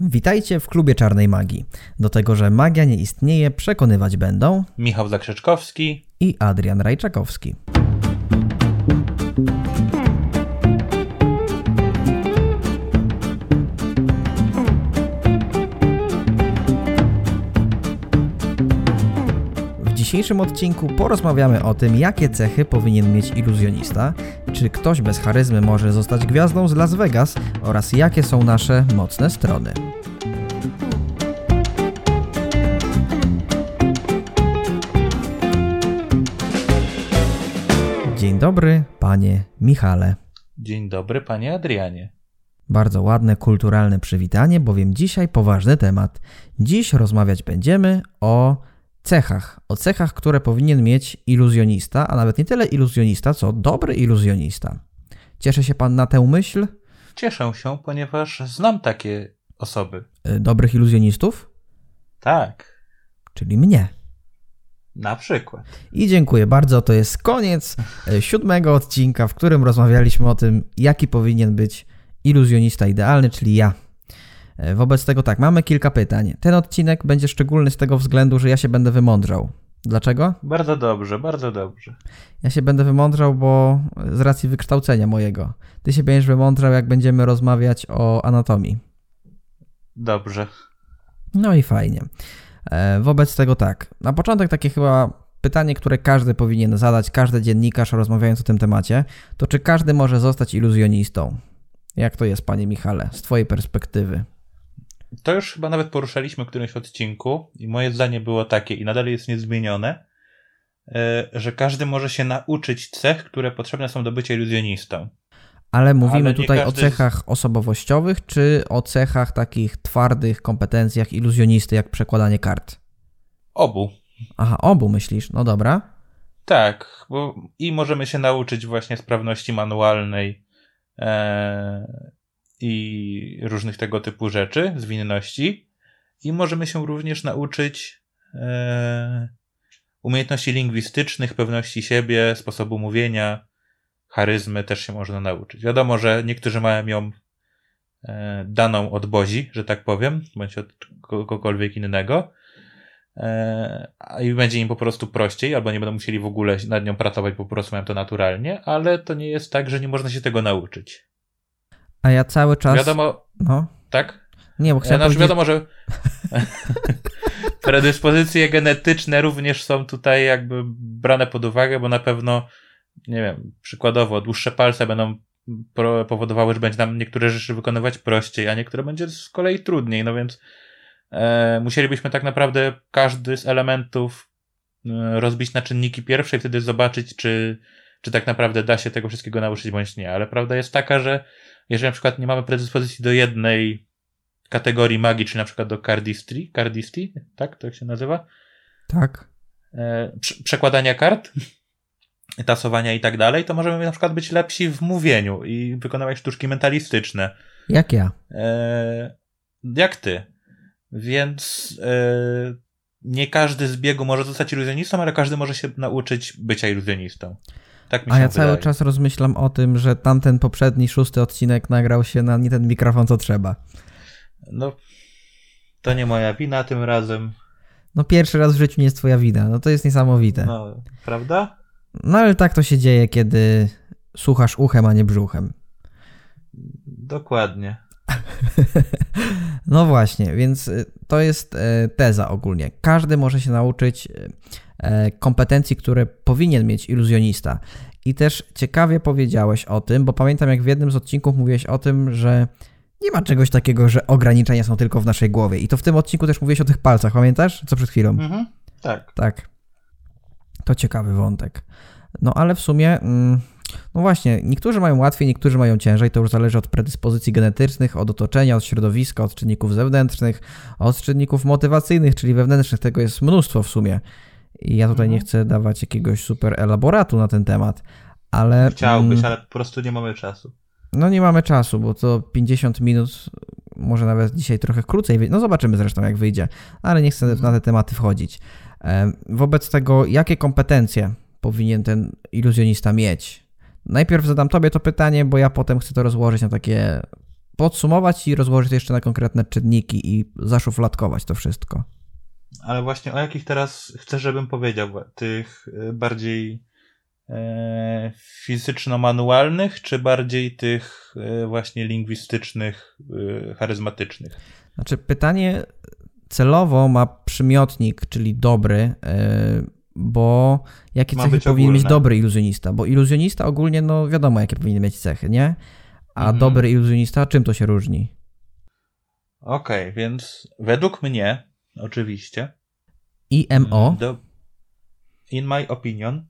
Witajcie w klubie czarnej magii. Do tego, że magia nie istnieje, przekonywać będą Michał Zakrzeczkowski i Adrian Rajczakowski. Dzisiejszym odcinku porozmawiamy o tym, jakie cechy powinien mieć iluzjonista, czy ktoś bez charyzmy może zostać gwiazdą z Las Vegas oraz jakie są nasze mocne strony. Dzień dobry, panie Michale. Dzień dobry, panie Adrianie. Bardzo ładne, kulturalne przywitanie, bowiem dzisiaj poważny temat. Dziś rozmawiać będziemy o cechach. O cechach, które powinien mieć iluzjonista, a nawet nie tyle iluzjonista, co dobry iluzjonista. Cieszy się pan na tę myśl? Cieszę się, ponieważ znam takie osoby. Y, Dobrych iluzjonistów? Tak, Czyli mnie. na przykład. I dziękuję bardzo. To jest koniec e, siódmego odcinka, w którym rozmawialiśmy o tym, jaki powinien być iluzjonista idealny, czyli ja. E, Wobec tego tak, mamy kilka pytań. Ten odcinek będzie szczególny z tego względu, że ja się będę wymądrzał. Dlaczego? Bardzo dobrze, bardzo dobrze. Ja się będę wymądrzał, bo z racji wykształcenia mojego. Ty się będziesz wymądrzał, jak będziemy rozmawiać o anatomii. Dobrze. No i fajnie. E, Wobec tego tak, na początek takie chyba pytanie, które każdy powinien zadać, każdy dziennikarz rozmawiając o tym temacie, to czy każdy może zostać iluzjonistą? Jak to jest, panie Michale, z twojej perspektywy? To już chyba nawet poruszaliśmy w którymś odcinku i moje zdanie było takie i nadal jest niezmienione, e, że każdy może się nauczyć cech, które potrzebne są do bycia iluzjonistą. Ale mówimy Ale tutaj o każdy z- cechach osobowościowych, czy o cechach takich twardych kompetencjach iluzjonisty, jak przekładanie kart? Obu. Aha, obu myślisz, no dobra. Tak, bo i możemy się nauczyć właśnie sprawności manualnej e, i różnych tego typu rzeczy, zwinności, i możemy się również nauczyć e, umiejętności lingwistycznych, pewności siebie, sposobu mówienia, charyzmy też się można nauczyć. Wiadomo, że niektórzy mają ją e, daną od Bozi, że tak powiem, bądź od kogokolwiek innego. E, i będzie im po prostu prościej, albo nie będą musieli w ogóle nad nią pracować, po prostu mają to naturalnie, ale to nie jest tak, że nie można się tego nauczyć. A ja cały czas... Wiadomo, No, tak? nie, bo Ja, chciałem znaczy powiedzieć... wiadomo, że predyspozycje genetyczne również są tutaj jakby brane pod uwagę, bo na pewno, nie wiem, przykładowo dłuższe palce będą powodowały, że będzie nam niektóre rzeczy wykonywać prościej, a niektóre będzie z kolei trudniej, no więc e, musielibyśmy tak naprawdę każdy z elementów e, rozbić na czynniki pierwsze i wtedy zobaczyć, czy, czy tak naprawdę da się tego wszystkiego nauczyć bądź nie. Ale prawda jest taka, że jeżeli na przykład nie mamy predyspozycji do jednej kategorii magii, czyli na przykład do cardistry, cardistry, tak to jak się nazywa? Tak. E, prze- przekładania kart, tasowania i tak dalej, to możemy na przykład być lepsi w mówieniu i wykonywać sztuczki mentalistyczne. Jak ja. E, jak ty. Więc e, nie każdy z biegu może zostać iluzjonistą, ale każdy może się nauczyć bycia iluzjonistą. Tak mi się A ja wydaje. cały czas rozmyślam o tym, że tamten poprzedni, szósty odcinek nagrał się na nie ten mikrofon, co trzeba. No, to nie moja wina tym razem. No pierwszy raz w życiu nie jest twoja wina, no to jest niesamowite. No, No, prawda? ale tak to się dzieje, kiedy słuchasz uchem, a nie brzuchem. Dokładnie. No właśnie, więc y, to jest e, teza ogólnie. Każdy może się nauczyć y, kompetencji, które powinien mieć iluzjonista. I też ciekawie powiedziałeś o tym, bo pamiętam jak w jednym z odcinków mówiłeś o tym, że nie ma czegoś takiego, że ograniczenia są tylko w naszej głowie. I to w tym odcinku też mówiłeś o tych palcach, pamiętasz? Co przed chwilą. Mhm. Tak. Tak. To ciekawy wątek. No ale w sumie, mm, no właśnie, niektórzy mają łatwiej, niektórzy mają ciężej. To już zależy od predyspozycji genetycznych, od otoczenia, od środowiska, od czynników zewnętrznych, od czynników motywacyjnych, czyli wewnętrznych. Tego jest mnóstwo w sumie. I ja tutaj Mhm. nie chcę dawać jakiegoś super elaboratu na ten temat, ale. Chciałbyś, mm, ale po prostu nie mamy czasu. No nie mamy czasu, bo to 50 minut, może nawet dzisiaj trochę krócej, wyjdzie. no zobaczymy zresztą jak wyjdzie, ale nie chcę na te tematy wchodzić. Wobec tego, jakie kompetencje powinien ten iluzjonista mieć? Najpierw zadam tobie to pytanie, bo ja potem chcę to rozłożyć na takie podsumować i rozłożyć jeszcze na konkretne czynniki i zaszufladkować to wszystko. Ale właśnie o jakich teraz chcesz, żebym powiedział? Tych y, bardziej e, fizyczno-manualnych, czy bardziej tych e, właśnie lingwistycznych, e, charyzmatycznych? Znaczy, pytanie celowo ma przymiotnik, czyli dobry, e, bo jakie cechy powinien ogólne. mieć dobry iluzjonista? Bo iluzjonista ogólnie, no wiadomo, jakie powinien mieć cechy, nie? A mhm. dobry iluzjonista, czym to się różni? Okej, okay, więc według mnie, oczywiście. IMO? Mm, do, in my opinion.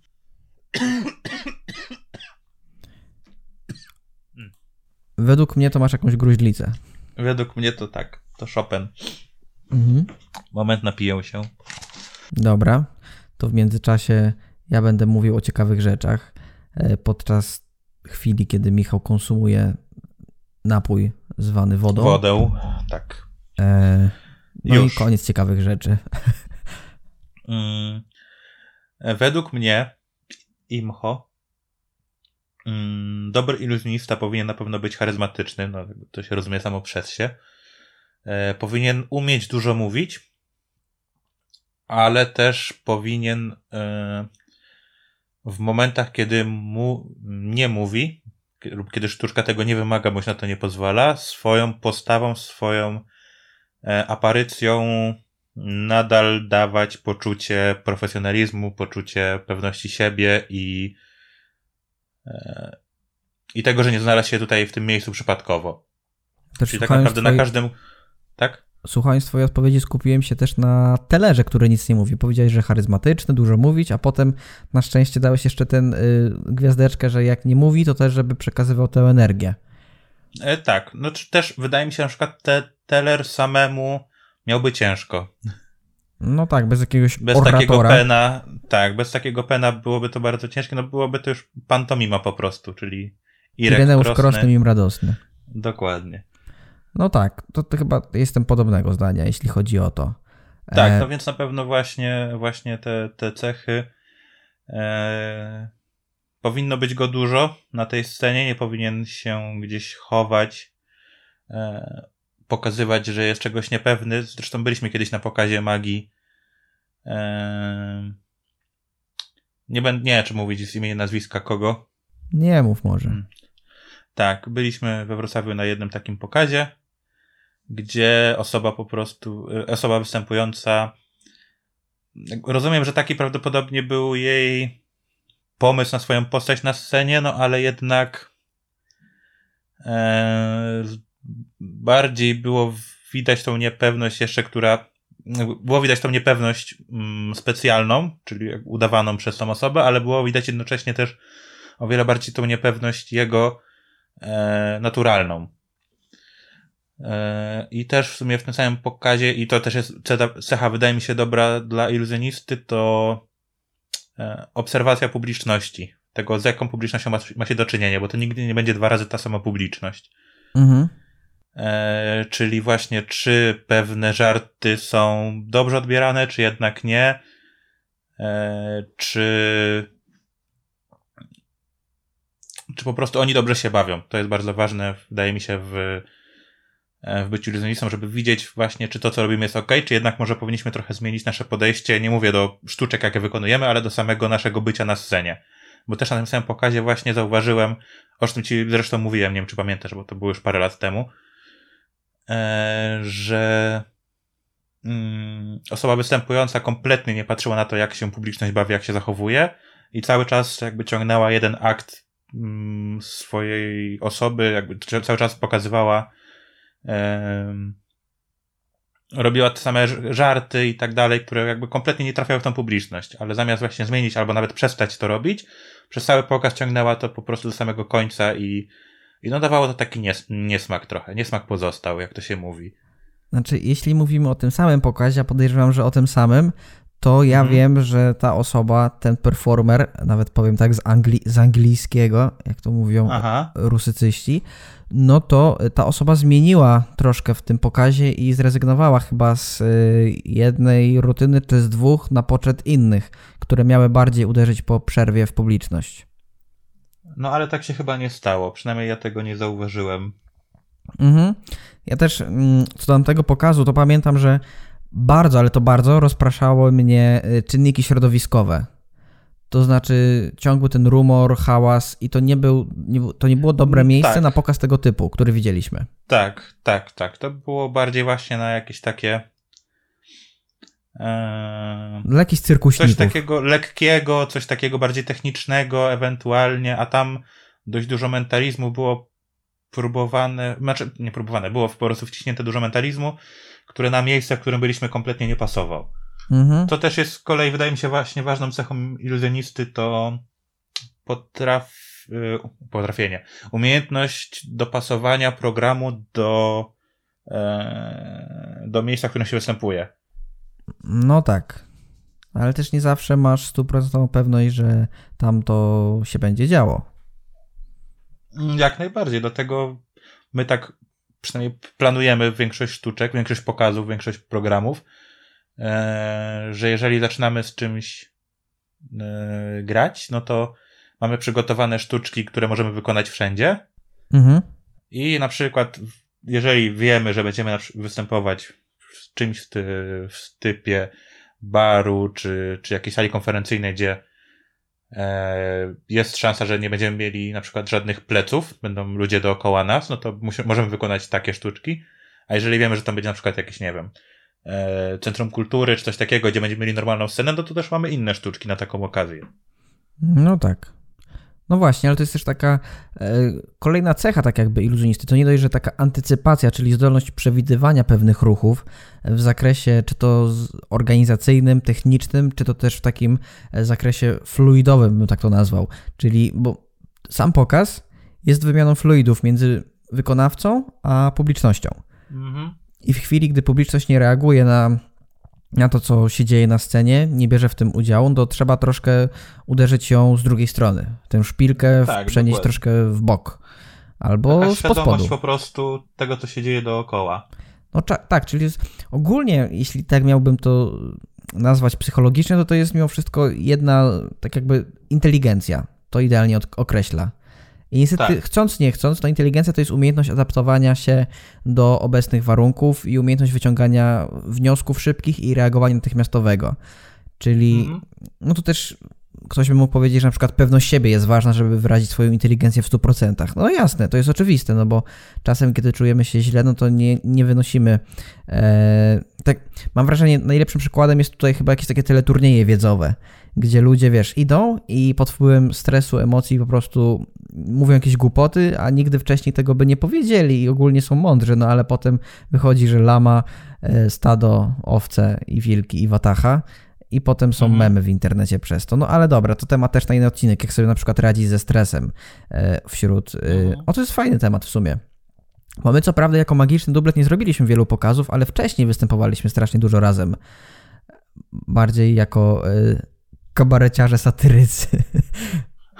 Według mnie to masz jakąś gruźlicę. Według mnie to tak. To Chopin. Mhm. Moment, napiję się. Dobra. To w międzyczasie ja będę mówił o ciekawych rzeczach e, podczas chwili, kiedy Michał konsumuje napój zwany wodą. Wodę, tak. E, no Już. i koniec ciekawych rzeczy. Mm, według mnie Imho mm, dobry iluzjonista powinien na pewno być charyzmatyczny, no, to się rozumie samo przez się. E, powinien umieć dużo mówić, ale też powinien e, w momentach, kiedy mu nie mówi, lub kiedy sztuczka tego nie wymaga, bądź na to nie pozwala, swoją postawą, swoją aparycją nadal dawać poczucie profesjonalizmu, poczucie pewności siebie i, e, i tego, że nie znalazł się tutaj w tym miejscu przypadkowo. Też Czyli tak naprawdę na każdym. Tak? Słuchając Twojej odpowiedzi, skupiłem się też na telerze, który nic nie mówi. Powiedziałeś, że charyzmatyczny, dużo mówić, a potem na szczęście dałeś jeszcze ten y, gwiazdeczkę, że jak nie mówi, to też, żeby przekazywał tę energię. E, tak, no też wydaje mi się, na przykład te, teler samemu miałby ciężko. No tak, bez jakiegoś Bez oratora. takiego pena, tak, bez takiego pena byłoby to bardzo ciężkie, no byłoby to już pantomima po prostu, czyli Irek Ireneusz Krosny, im radosny. Dokładnie. No tak, to, to chyba jestem podobnego zdania, jeśli chodzi o to. Tak, e... no więc na pewno właśnie, właśnie te, te cechy e... powinno być go dużo na tej scenie, nie powinien się gdzieś chować, e pokazywać, że jest czegoś niepewny. Zresztą byliśmy kiedyś na pokazie magii. Eee... Nie będę, nie czy mówić z imienia nazwiska kogo. Nie mów może. Hmm. Tak, byliśmy we Wrocławiu na jednym takim pokazie, gdzie osoba po prostu, e, osoba występująca, rozumiem, że taki prawdopodobnie był jej pomysł na swoją postać na scenie, no ale jednak e, bardziej było widać tą niepewność jeszcze, która było widać tą niepewność mm, specjalną, czyli udawaną przez tą osobę, ale było widać jednocześnie też o wiele bardziej tą niepewność jego e, naturalną. E, I też w sumie w tym samym pokazie, i to też jest cecha, wydaje mi się, dobra dla iluzjonisty, to obserwacja publiczności. Tego, z jaką publicznością ma, ma się do czynienia, bo to nigdy nie będzie dwa razy ta sama publiczność. Mhm. E, czyli właśnie czy pewne żarty są dobrze odbierane, czy jednak nie, e, czy czy po prostu oni dobrze się bawią. To jest bardzo ważne, wydaje mi się, w, e, w byciu iluzjonistą, żeby widzieć właśnie, czy to, co robimy jest ok, czy jednak może powinniśmy trochę zmienić nasze podejście, nie mówię do sztuczek, jakie wykonujemy, ale do samego naszego bycia na scenie. Bo też na tym samym pokazie właśnie zauważyłem, o czym ci zresztą mówiłem, nie wiem, czy pamiętasz, bo to było już parę lat temu, E, że mm, osoba występująca kompletnie nie patrzyła na to, jak się publiczność bawi, jak się zachowuje i cały czas jakby ciągnęła jeden akt mm, swojej osoby, jakby cały czas pokazywała robiła te same żarty i tak dalej, które jakby kompletnie nie trafiały w tą publiczność, ale zamiast właśnie zmienić albo nawet przestać to robić, przez cały pokaz ciągnęła to po prostu do samego końca i i no dawało to taki nies niesmak trochę. Niesmak pozostał, jak to się mówi. Znaczy, jeśli mówimy o tym samym pokazie, a podejrzewam, że o tym samym, to ja mhm. wiem, że ta osoba, ten performer, nawet powiem tak z, angli z angielskiego, jak to mówią Aha. rusycyści, no to ta osoba zmieniła troszkę w tym pokazie i zrezygnowała chyba z y, jednej rutyny czy z dwóch na poczet innych, które miały bardziej uderzyć po przerwie w publiczność. No ale tak się chyba nie stało. Przynajmniej ja tego nie zauważyłem. Mhm. Ja też mm, co do tamtego pokazu, to pamiętam, że bardzo, ale to bardzo rozpraszało mnie y, czynniki środowiskowe. To znaczy ciągły ten rumor, hałas i to nie, był, nie, to nie było dobre Mm, miejsce tak. na pokaz tego typu, który widzieliśmy. Tak, tak, tak. To było bardziej właśnie na jakieś takie. E, Dla jakichś coś takiego lekkiego, coś takiego bardziej technicznego, ewentualnie, a tam dość dużo mentalizmu było próbowane, znaczy nie próbowane, było po prostu wciśnięte dużo mentalizmu, które na miejsce, w którym byliśmy, kompletnie nie pasował. Mhm. To też jest z kolei, wydaje mi się, właśnie ważną cechą iluzjonisty to potraf, y, potrafienie, umiejętność dopasowania programu do, e, do miejsca, w którym się występuje. No tak. Ale też nie zawsze masz stuprocentową pewność, że tam to się będzie działo. Mm, Jak najbardziej, dlatego my tak przynajmniej planujemy większość sztuczek, większość pokazów, większość programów, e, że jeżeli zaczynamy z czymś e, grać, no to mamy przygotowane sztuczki, które możemy wykonać wszędzie, Mhm. I na przykład, jeżeli wiemy, że będziemy występować w czymś w, ty, w typie baru czy, czy jakiejś sali konferencyjnej, gdzie jest szansa, że nie będziemy mieli na przykład żadnych pleców, będą ludzie dookoła nas, no to możemy wykonać takie sztuczki. A jeżeli wiemy, że tam będzie na przykład jakieś, nie wiem, e, centrum kultury czy coś takiego, gdzie będziemy mieli normalną scenę, no to też mamy inne sztuczki na taką okazję. No tak. No właśnie, ale to jest też taka e, kolejna cecha, tak jakby iluzjonisty. To nie dość, że taka antycypacja, czyli zdolność przewidywania pewnych ruchów w zakresie czy to organizacyjnym, technicznym, czy to też w takim e, zakresie fluidowym, bym tak to nazwał. Czyli, bo sam pokaz jest wymianą fluidów między wykonawcą a publicznością. Mhm. I w chwili, gdy publiczność nie reaguje na, na to, co się dzieje na scenie, nie bierze w tym udziału, to trzeba troszkę uderzyć ją z drugiej strony. Tę szpilkę Tak, przenieść dokładnie. troszkę w bok. Albo Taka świadomość po prostu tego, co się dzieje dookoła. No tak, czyli jest, ogólnie, jeśli tak miałbym to nazwać psychologicznie, to to jest mimo wszystko jedna, tak jakby inteligencja. To idealnie określa. I niestety, Tak. chcąc, nie chcąc, to inteligencja to jest umiejętność adaptowania się do obecnych warunków i umiejętność wyciągania wniosków szybkich i reagowania natychmiastowego. Czyli, Mhm. no to też ktoś by mógł powiedzieć, że na przykład pewność siebie jest ważna, żeby wyrazić swoją inteligencję w 100%. No jasne, to jest oczywiste, no bo czasem, kiedy czujemy się źle, no to nie, nie wynosimy. E, tak, mam wrażenie, najlepszym przykładem jest tutaj chyba jakieś takie teleturnieje wiedzowe, gdzie ludzie, wiesz, idą i pod wpływem stresu, emocji po prostu mówią jakieś głupoty, a nigdy wcześniej tego by nie powiedzieli i ogólnie są mądrzy, no ale potem wychodzi, że lama, e, stado, owce i wilki i watacha i potem są Mhm. memy w internecie przez to. No ale dobra, to temat też na inny odcinek, jak sobie na przykład radzić ze stresem e, wśród... e, Mhm. O, to jest fajny temat w sumie. Bo my co prawda jako magiczny dublet nie zrobiliśmy wielu pokazów, ale wcześniej występowaliśmy strasznie dużo razem. Bardziej jako kabareciarze satyrycy.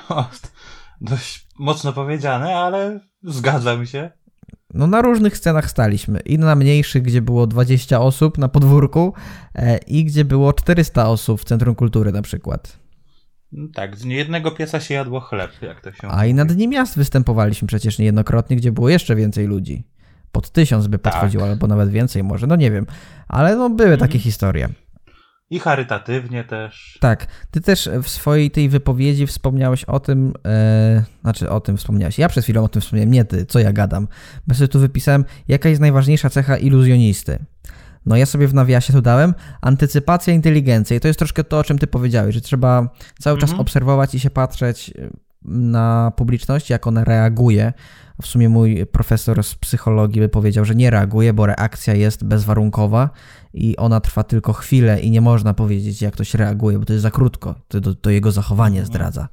O, dość mocno powiedziane, ale zgadzam się. No na różnych scenach staliśmy. I na mniejszych, gdzie było 20 osób na podwórku e, i gdzie było 400 osób w Centrum Kultury na przykład. No Tak, z niejednego pieca się jadło chleb, jak to się A i mówi. na Dni Miast występowaliśmy przecież niejednokrotnie, gdzie było jeszcze więcej ludzi. Pod tysiąc by Tak. podchodziło, albo nawet więcej może, no nie wiem. Ale no były takie Mhm. historie. I charytatywnie też. Tak, ty też w swojej tej wypowiedzi wspomniałeś o tym, e, znaczy o tym wspomniałeś, ja przed chwilą o tym wspomniałem, nie ty, co ja gadam, bo sobie tu wypisałem, jaka jest najważniejsza cecha iluzjonisty. No ja sobie w nawiasie tu dałem antycypacja, inteligencja i to jest troszkę to, o czym ty powiedziałeś, że trzeba cały czas Mhm. obserwować i się patrzeć e, na publiczność, jak ona reaguje. W sumie mój profesor z psychologii by powiedział, że nie reaguje, bo reakcja jest bezwarunkowa i ona trwa tylko chwilę i nie można powiedzieć, jak ktoś reaguje, bo to jest za krótko. To, to, to jego zachowanie Mhm. zdradza.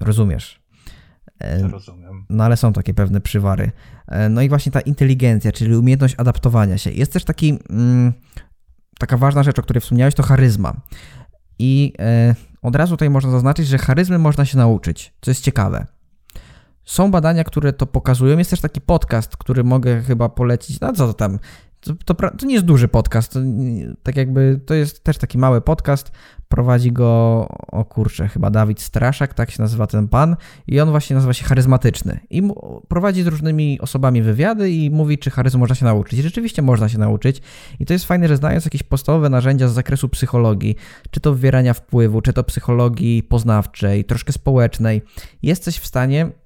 Rozumiesz? E, Rozumiem. No ale są takie pewne przywary. E, No i właśnie ta inteligencja, czyli umiejętność adaptowania się. Jest też taki, mm, taka ważna rzecz, o której wspomniałeś, to charyzma. I e, od razu tutaj można zaznaczyć, że charyzmy można się nauczyć, co jest ciekawe. Są badania, które to pokazują. Jest też taki podcast, który mogę chyba polecić. No co to tam? To, to, to, nie jest duży podcast, to, tak jakby to jest też taki mały podcast. Prowadzi go, o kurczę, chyba Dawid Straszak, tak się nazywa ten pan, i on właśnie nazywa się charyzmatyczny. I prowadzi z różnymi osobami wywiady i mówi, czy charyzmu można się nauczyć. I rzeczywiście można się nauczyć. I to jest fajne, że znając jakieś podstawowe narzędzia z zakresu psychologii, czy to wywierania wpływu, czy to psychologii poznawczej, troszkę społecznej, jesteś w stanie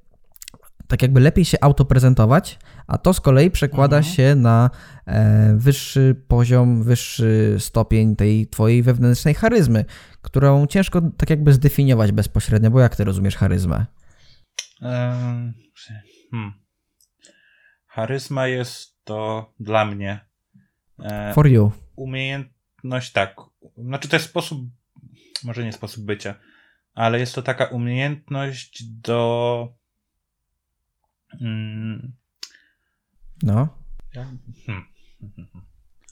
tak jakby lepiej się autoprezentować, a to z kolei przekłada mhm. się na e, wyższy poziom, wyższy stopień tej twojej wewnętrznej charyzmy, którą ciężko tak jakby zdefiniować bezpośrednio, bo jak ty rozumiesz charyzmę? Hmm. Charyzma jest to dla mnie e, For you. umiejętność, tak. Znaczy to jest sposób, może nie sposób bycia, ale jest to taka umiejętność do mm, no. Hmm.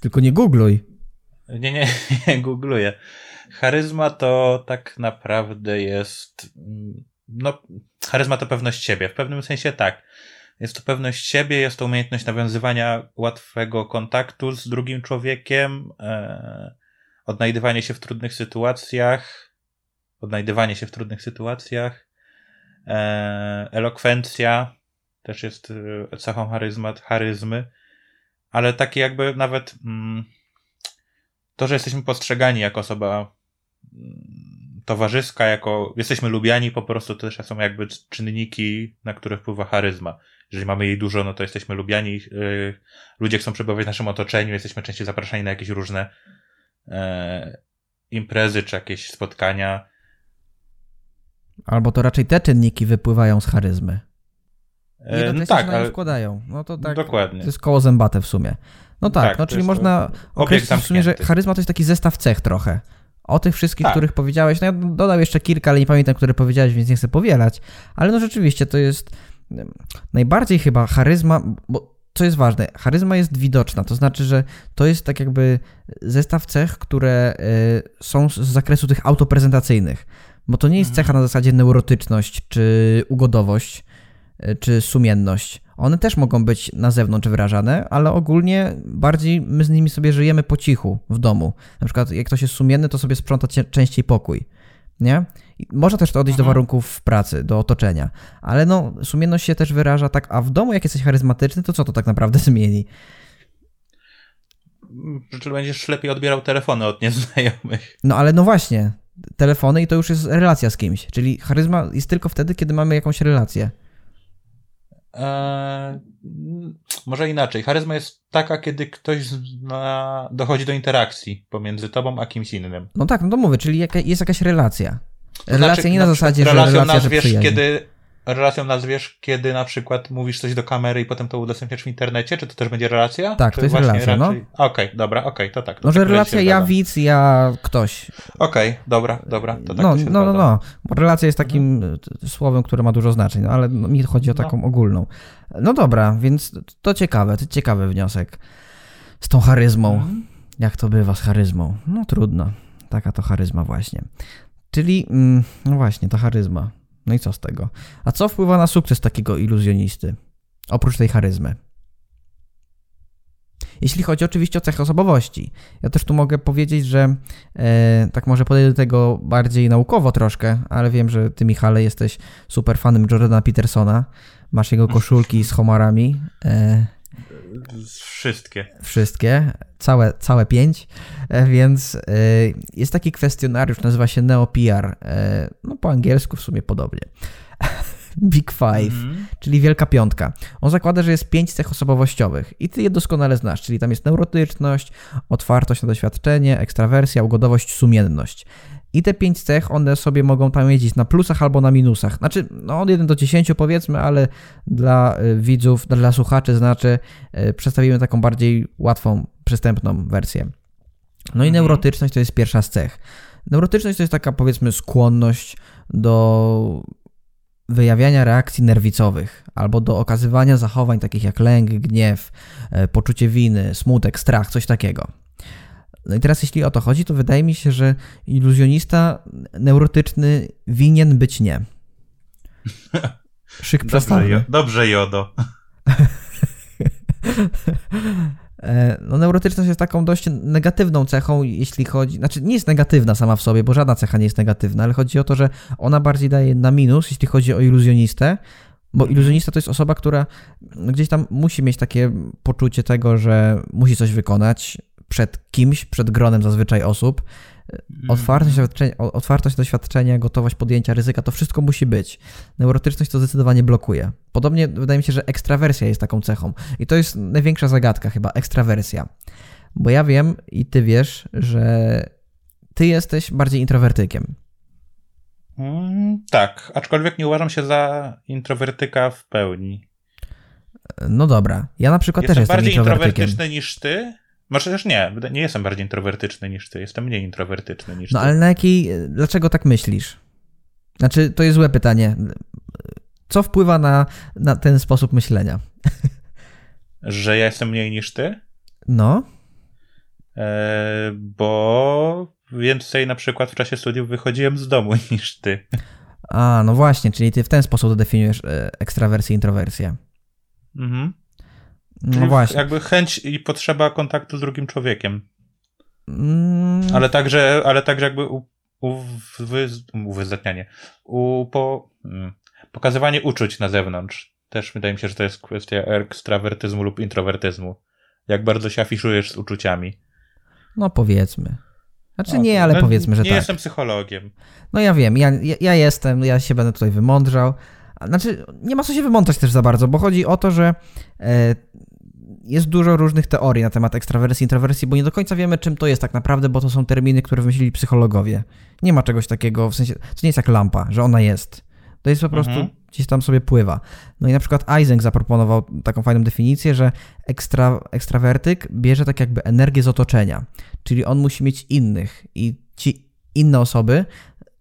Tylko nie googluj. Nie, nie, nie googluję. Charyzma to tak naprawdę jest. Mm, no, charyzma to pewność siebie. W pewnym sensie tak. Jest to pewność siebie, jest to umiejętność nawiązywania łatwego kontaktu z drugim człowiekiem, e, odnajdywanie się w trudnych sytuacjach, odnajdywanie się w trudnych sytuacjach, e, elokwencja, też jest y, cechą charyzmat, charyzmy, ale takie jakby nawet mm, to, że jesteśmy postrzegani jako osoba mm, towarzyska, jako jesteśmy lubiani, po prostu to też są jakby czynniki, na które wpływa charyzma. Jeżeli mamy jej dużo, no to jesteśmy lubiani, yy, ludzie chcą przebywać w naszym otoczeniu, jesteśmy częściej zapraszani na jakieś różne yy, imprezy czy jakieś spotkania. Albo to raczej te czynniki wypływają z charyzmy. E, no tak, ale wkładają. No to tak. Dokładnie. To jest koło zębate w sumie. No tak, tak no czyli można określić w sumie, że charyzma to jest taki zestaw cech trochę. O tych wszystkich, tak. których powiedziałeś, no ja dodam jeszcze kilka, ale nie pamiętam, które powiedziałeś, więc nie chcę powielać. Ale no rzeczywiście to jest najbardziej chyba charyzma, bo co jest ważne, charyzma jest widoczna, to znaczy, że to jest tak jakby zestaw cech, które y, są z zakresu tych autoprezentacyjnych. Bo to nie jest mhm. cecha na zasadzie neurotyczność czy ugodowość, E, czy sumienność. One też mogą być na zewnątrz wyrażane, ale ogólnie bardziej my z nimi sobie żyjemy po cichu w domu. Na przykład jak ktoś jest sumienny, to sobie sprząta częściej pokój. Nie? I można też to odejść do mhm. warunków pracy, do otoczenia. Ale no, sumienność się też wyraża tak, a w domu jak jesteś charyzmatyczny, to co to tak naprawdę zmieni? Czy będziesz lepiej odbierał telefony od nieznajomych. No ale no właśnie, telefony i to już jest relacja z kimś. Czyli charyzma jest tylko wtedy, kiedy mamy jakąś relację. Eee, może inaczej. Charyzma jest taka, kiedy ktoś zna, dochodzi do interakcji pomiędzy tobą a kimś innym. No tak, no to mówię, czyli jaka, jest jakaś relacja. Relacja znaczy, nie na, na zasadzie, że relacja, nazwiesz, że kiedy relacją nazwiesz, kiedy na przykład mówisz coś do kamery i potem to udostępniasz w internecie? Czy to też będzie relacja? Tak, Czy to jest relacja, no. raczej... no. Okej, okay, dobra, okej, okay, to tak. To Może tak relacja ja widz, ja ktoś. Okej, okay, dobra, dobra, to tak no, to no, no, no, bo relacja jest takim mhm. słowem, które ma dużo znaczeń, no, ale mi chodzi o no. taką no. ogólną. No dobra, więc to ciekawe, to ciekawy wniosek z tą charyzmą. Mhm. Jak to bywa z charyzmą? No trudno. Taka to charyzma właśnie. Czyli, mm, no właśnie, ta charyzma. No i co z tego? A co wpływa na sukces takiego iluzjonisty? Oprócz tej charyzmy. Jeśli chodzi oczywiście o cechy osobowości. Ja też tu mogę powiedzieć, że e, tak może podejdę do tego bardziej naukowo troszkę, ale wiem, że ty Michale jesteś super fanem Jordana Petersona. Masz jego koszulki z homarami. E, Wszystkie. Wszystkie, całe, całe pięć, e, więc e, jest taki kwestionariusz, nazywa się NeoPR, e, no po angielsku w sumie podobnie. Big Five, mm-hmm. czyli Wielka Piątka. On zakłada, że jest pięć cech osobowościowych i ty je doskonale znasz, czyli tam jest neurotyczność, otwartość na doświadczenie, ekstrawersja, ugodowość, sumienność. I te pięć cech, one sobie mogą tam jeździć na plusach albo na minusach. Znaczy, no od 1 do 10 powiedzmy, ale dla y, widzów, dla słuchaczy znaczy, y, przedstawimy taką bardziej łatwą, przystępną wersję. No i mhm. neurotyczność to jest pierwsza z cech. Neurotyczność to jest taka powiedzmy skłonność do wyjawiania reakcji nerwicowych albo do okazywania zachowań takich jak lęk, gniew, y, poczucie winy, smutek, strach, coś takiego. No i teraz jeśli o to chodzi, to wydaje mi się, że iluzjonista neurotyczny winien być nie. Szyk jo, dobrze, Jodo. E, no, neurotyczność jest taką dość negatywną cechą, jeśli chodzi. Znaczy, nie jest negatywna sama w sobie, bo żadna cecha nie jest negatywna, ale chodzi o to, że ona bardziej daje na minus, jeśli chodzi o iluzjonistę, bo iluzjonista to jest osoba, która gdzieś tam musi mieć takie poczucie tego, że musi coś wykonać przed kimś, przed gronem zazwyczaj osób. Otwartość, otwartość doświadczenia, gotowość podjęcia ryzyka, to wszystko musi być. Neurotyczność to zdecydowanie blokuje. Podobnie wydaje mi się, że ekstrawersja jest taką cechą. I to jest największa zagadka chyba, ekstrawersja. Bo ja wiem i ty wiesz, że ty jesteś bardziej introwertykiem. Mm, tak, aczkolwiek nie uważam się za introwertyka w pełni. No dobra, ja na przykład jestem też jestem bardziej introwertyczny niż ty. Może też nie, nie jestem bardziej introwertyczny niż ty, jestem mniej introwertyczny niż no, ty. No ale na jakiej, dlaczego tak myślisz? Znaczy, to jest złe pytanie. Co wpływa na, na ten sposób myślenia? Że ja jestem mniej niż ty? No. E, bo więcej na przykład w czasie studiów wychodziłem z domu niż ty. A, no właśnie, czyli ty w ten sposób definiujesz e, ekstrawersję i introwersję. Mhm. No właśnie. Jakby chęć i potrzeba kontaktu z drugim człowiekiem. Mm. Ale także, ale także jakby u, u, wy, uwyzdatnianie, u, po, mm, pokazywanie uczuć na zewnątrz. Też wydaje mi się, że to jest kwestia ekstrawertyzmu lub introwertyzmu. Jak bardzo się afiszujesz z uczuciami. No powiedzmy. Znaczy nie, ale no, powiedzmy, że nie tak. Nie jestem psychologiem. No ja wiem, ja, ja, ja, jestem, ja się będę tutaj wymądrzał. Znaczy, nie ma co się wymądrzać też za bardzo, bo chodzi o to, że e, jest dużo różnych teorii na temat ekstrawersji, introwersji, bo nie do końca wiemy, czym to jest tak naprawdę, bo to są terminy, które wymyślili psychologowie. Nie ma czegoś takiego, w sensie, to nie jest jak lampa, że ona jest. To jest po prostu mhm. gdzieś tam sobie pływa. No i na przykład Eysenck zaproponował taką fajną definicję, że ekstra, ekstrawertyk bierze tak jakby energię z otoczenia, czyli on musi mieć innych i ci inne osoby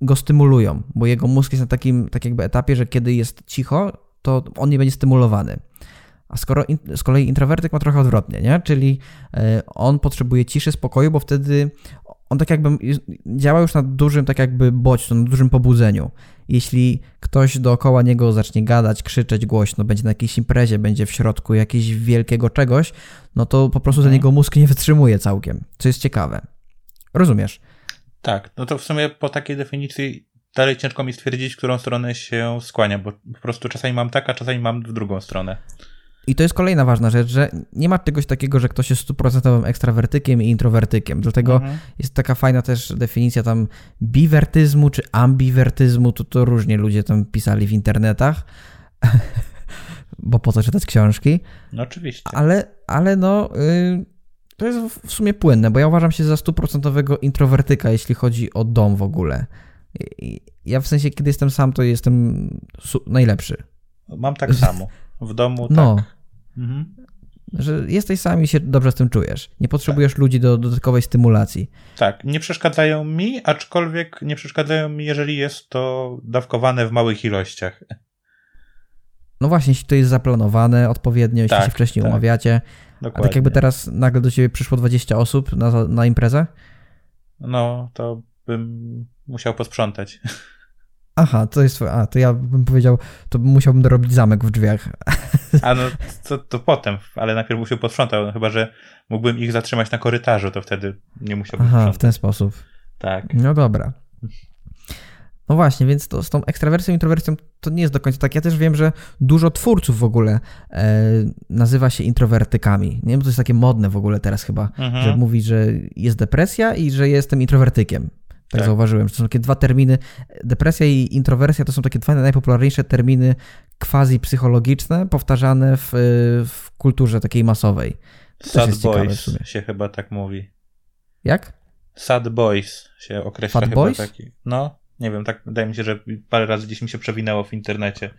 go stymulują, bo jego mózg jest na takim tak jakby etapie, że kiedy jest cicho, to on nie będzie stymulowany. A skoro in, z kolei introwertyk ma trochę odwrotnie, nie? Czyli e, on potrzebuje ciszy, spokoju, bo wtedy on tak jakby działa już na dużym, tak jakby bodźcu, na dużym pobudzeniu. Jeśli ktoś dookoła niego zacznie gadać, krzyczeć głośno, będzie na jakiejś imprezie, będzie w środku jakiegoś wielkiego czegoś, no to po prostu za mhm. niego mózg nie wytrzymuje całkiem, co jest ciekawe. Rozumiesz? Tak, no to w sumie po takiej definicji dalej ciężko mi stwierdzić, którą stronę się skłania, bo po prostu czasami mam tak, a czasami mam w drugą stronę. I to jest kolejna ważna rzecz, że nie ma czegoś takiego, że ktoś jest stuprocentowym ekstrawertykiem i introwertykiem. Dlatego mhm. jest taka fajna też definicja tam biwertyzmu czy ambiwertyzmu, to, to różnie ludzie tam pisali w internetach, bo po co czytać książki. No oczywiście. Ale, ale no, yy, to jest w sumie płynne, bo ja uważam się za stuprocentowego introwertyka, jeśli chodzi o dom w ogóle. Ja w sensie, kiedy jestem sam, to jestem najlepszy. Mam tak samo. W domu no. tak. Mhm. Że jesteś sam i się dobrze z tym czujesz. Nie potrzebujesz tak. ludzi do dodatkowej stymulacji. Tak, nie przeszkadzają mi, aczkolwiek nie przeszkadzają mi, jeżeli jest to dawkowane w małych ilościach. No właśnie, jeśli to jest zaplanowane odpowiednio, jeśli tak, się wcześniej tak. umawiacie. Dokładnie. A tak jakby teraz nagle do ciebie przyszło 20 osób na, na imprezę? No, to bym musiał posprzątać. Aha, to jest. A, to ja bym powiedział, to musiałbym dorobić zamek w drzwiach. A no, to, to potem, ale najpierw musiał posprzątać, no, chyba że mógłbym ich zatrzymać na korytarzu, to wtedy nie musiałbym Aha, sprzątać. w ten sposób. Tak. No dobra. No właśnie, więc to, z tą ekstrawersją i introwersją to nie jest do końca tak. Ja też wiem, że dużo twórców w ogóle e, nazywa się introwertykami. Nie wiem, to jest takie modne w ogóle teraz chyba, mhm. że mówi, że jest depresja i że jestem introwertykiem. Tak, tak, zauważyłem, że to są takie dwa terminy. Depresja i introwersja to są takie dwa najpopularniejsze terminy quasi psychologiczne, powtarzane w, w kulturze takiej masowej. To Sad boys się chyba tak mówi. Jak? Sad boys się określa Fat chyba boys? taki. No, nie wiem, tak wydaje mi się, że parę razy gdzieś mi się przewinęło w internecie.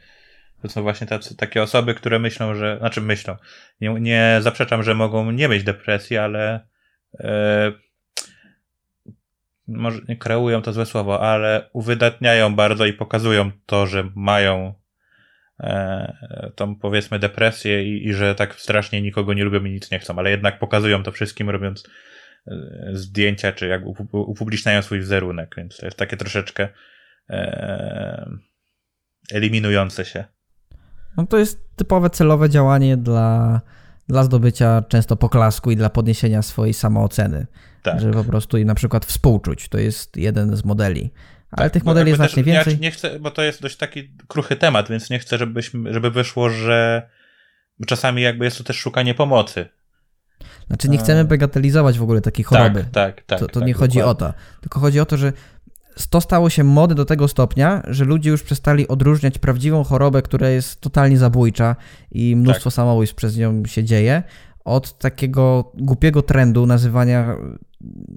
To są właśnie tacy, takie osoby, które myślą, że, znaczy myślą, nie, nie zaprzeczam, że mogą nie mieć depresji, ale e, może nie kreują to złe słowo, ale uwydatniają bardzo i pokazują to, że mają e, tą powiedzmy depresję i, i, że tak strasznie nikogo nie lubią i nic nie chcą, ale jednak pokazują to wszystkim, robiąc zdjęcia, czy jak upubliczniają swój wizerunek, więc to jest takie troszeczkę e, eliminujące się. No to jest typowe celowe działanie dla dla zdobycia często poklasku i dla podniesienia swojej samooceny. Tak. Żeby po prostu im na przykład współczuć. To jest jeden z modeli. Ale tak, tych modeli jest znacznie więcej. Ja nie chcę, bo to jest dość taki kruchy temat, więc nie chcę, żebyśmy, żeby wyszło, że czasami jakby jest to też szukanie pomocy. Znaczy nie chcemy bagatelizować w ogóle takiej choroby. Tak, tak, tak. To, to tak, nie chodzi dokładnie. o to. Tylko chodzi o to, że to stało się mody do tego stopnia, że ludzie już przestali odróżniać prawdziwą chorobę, która jest totalnie zabójcza i mnóstwo tak. samobójstw przez nią się dzieje, od takiego głupiego trendu nazywania,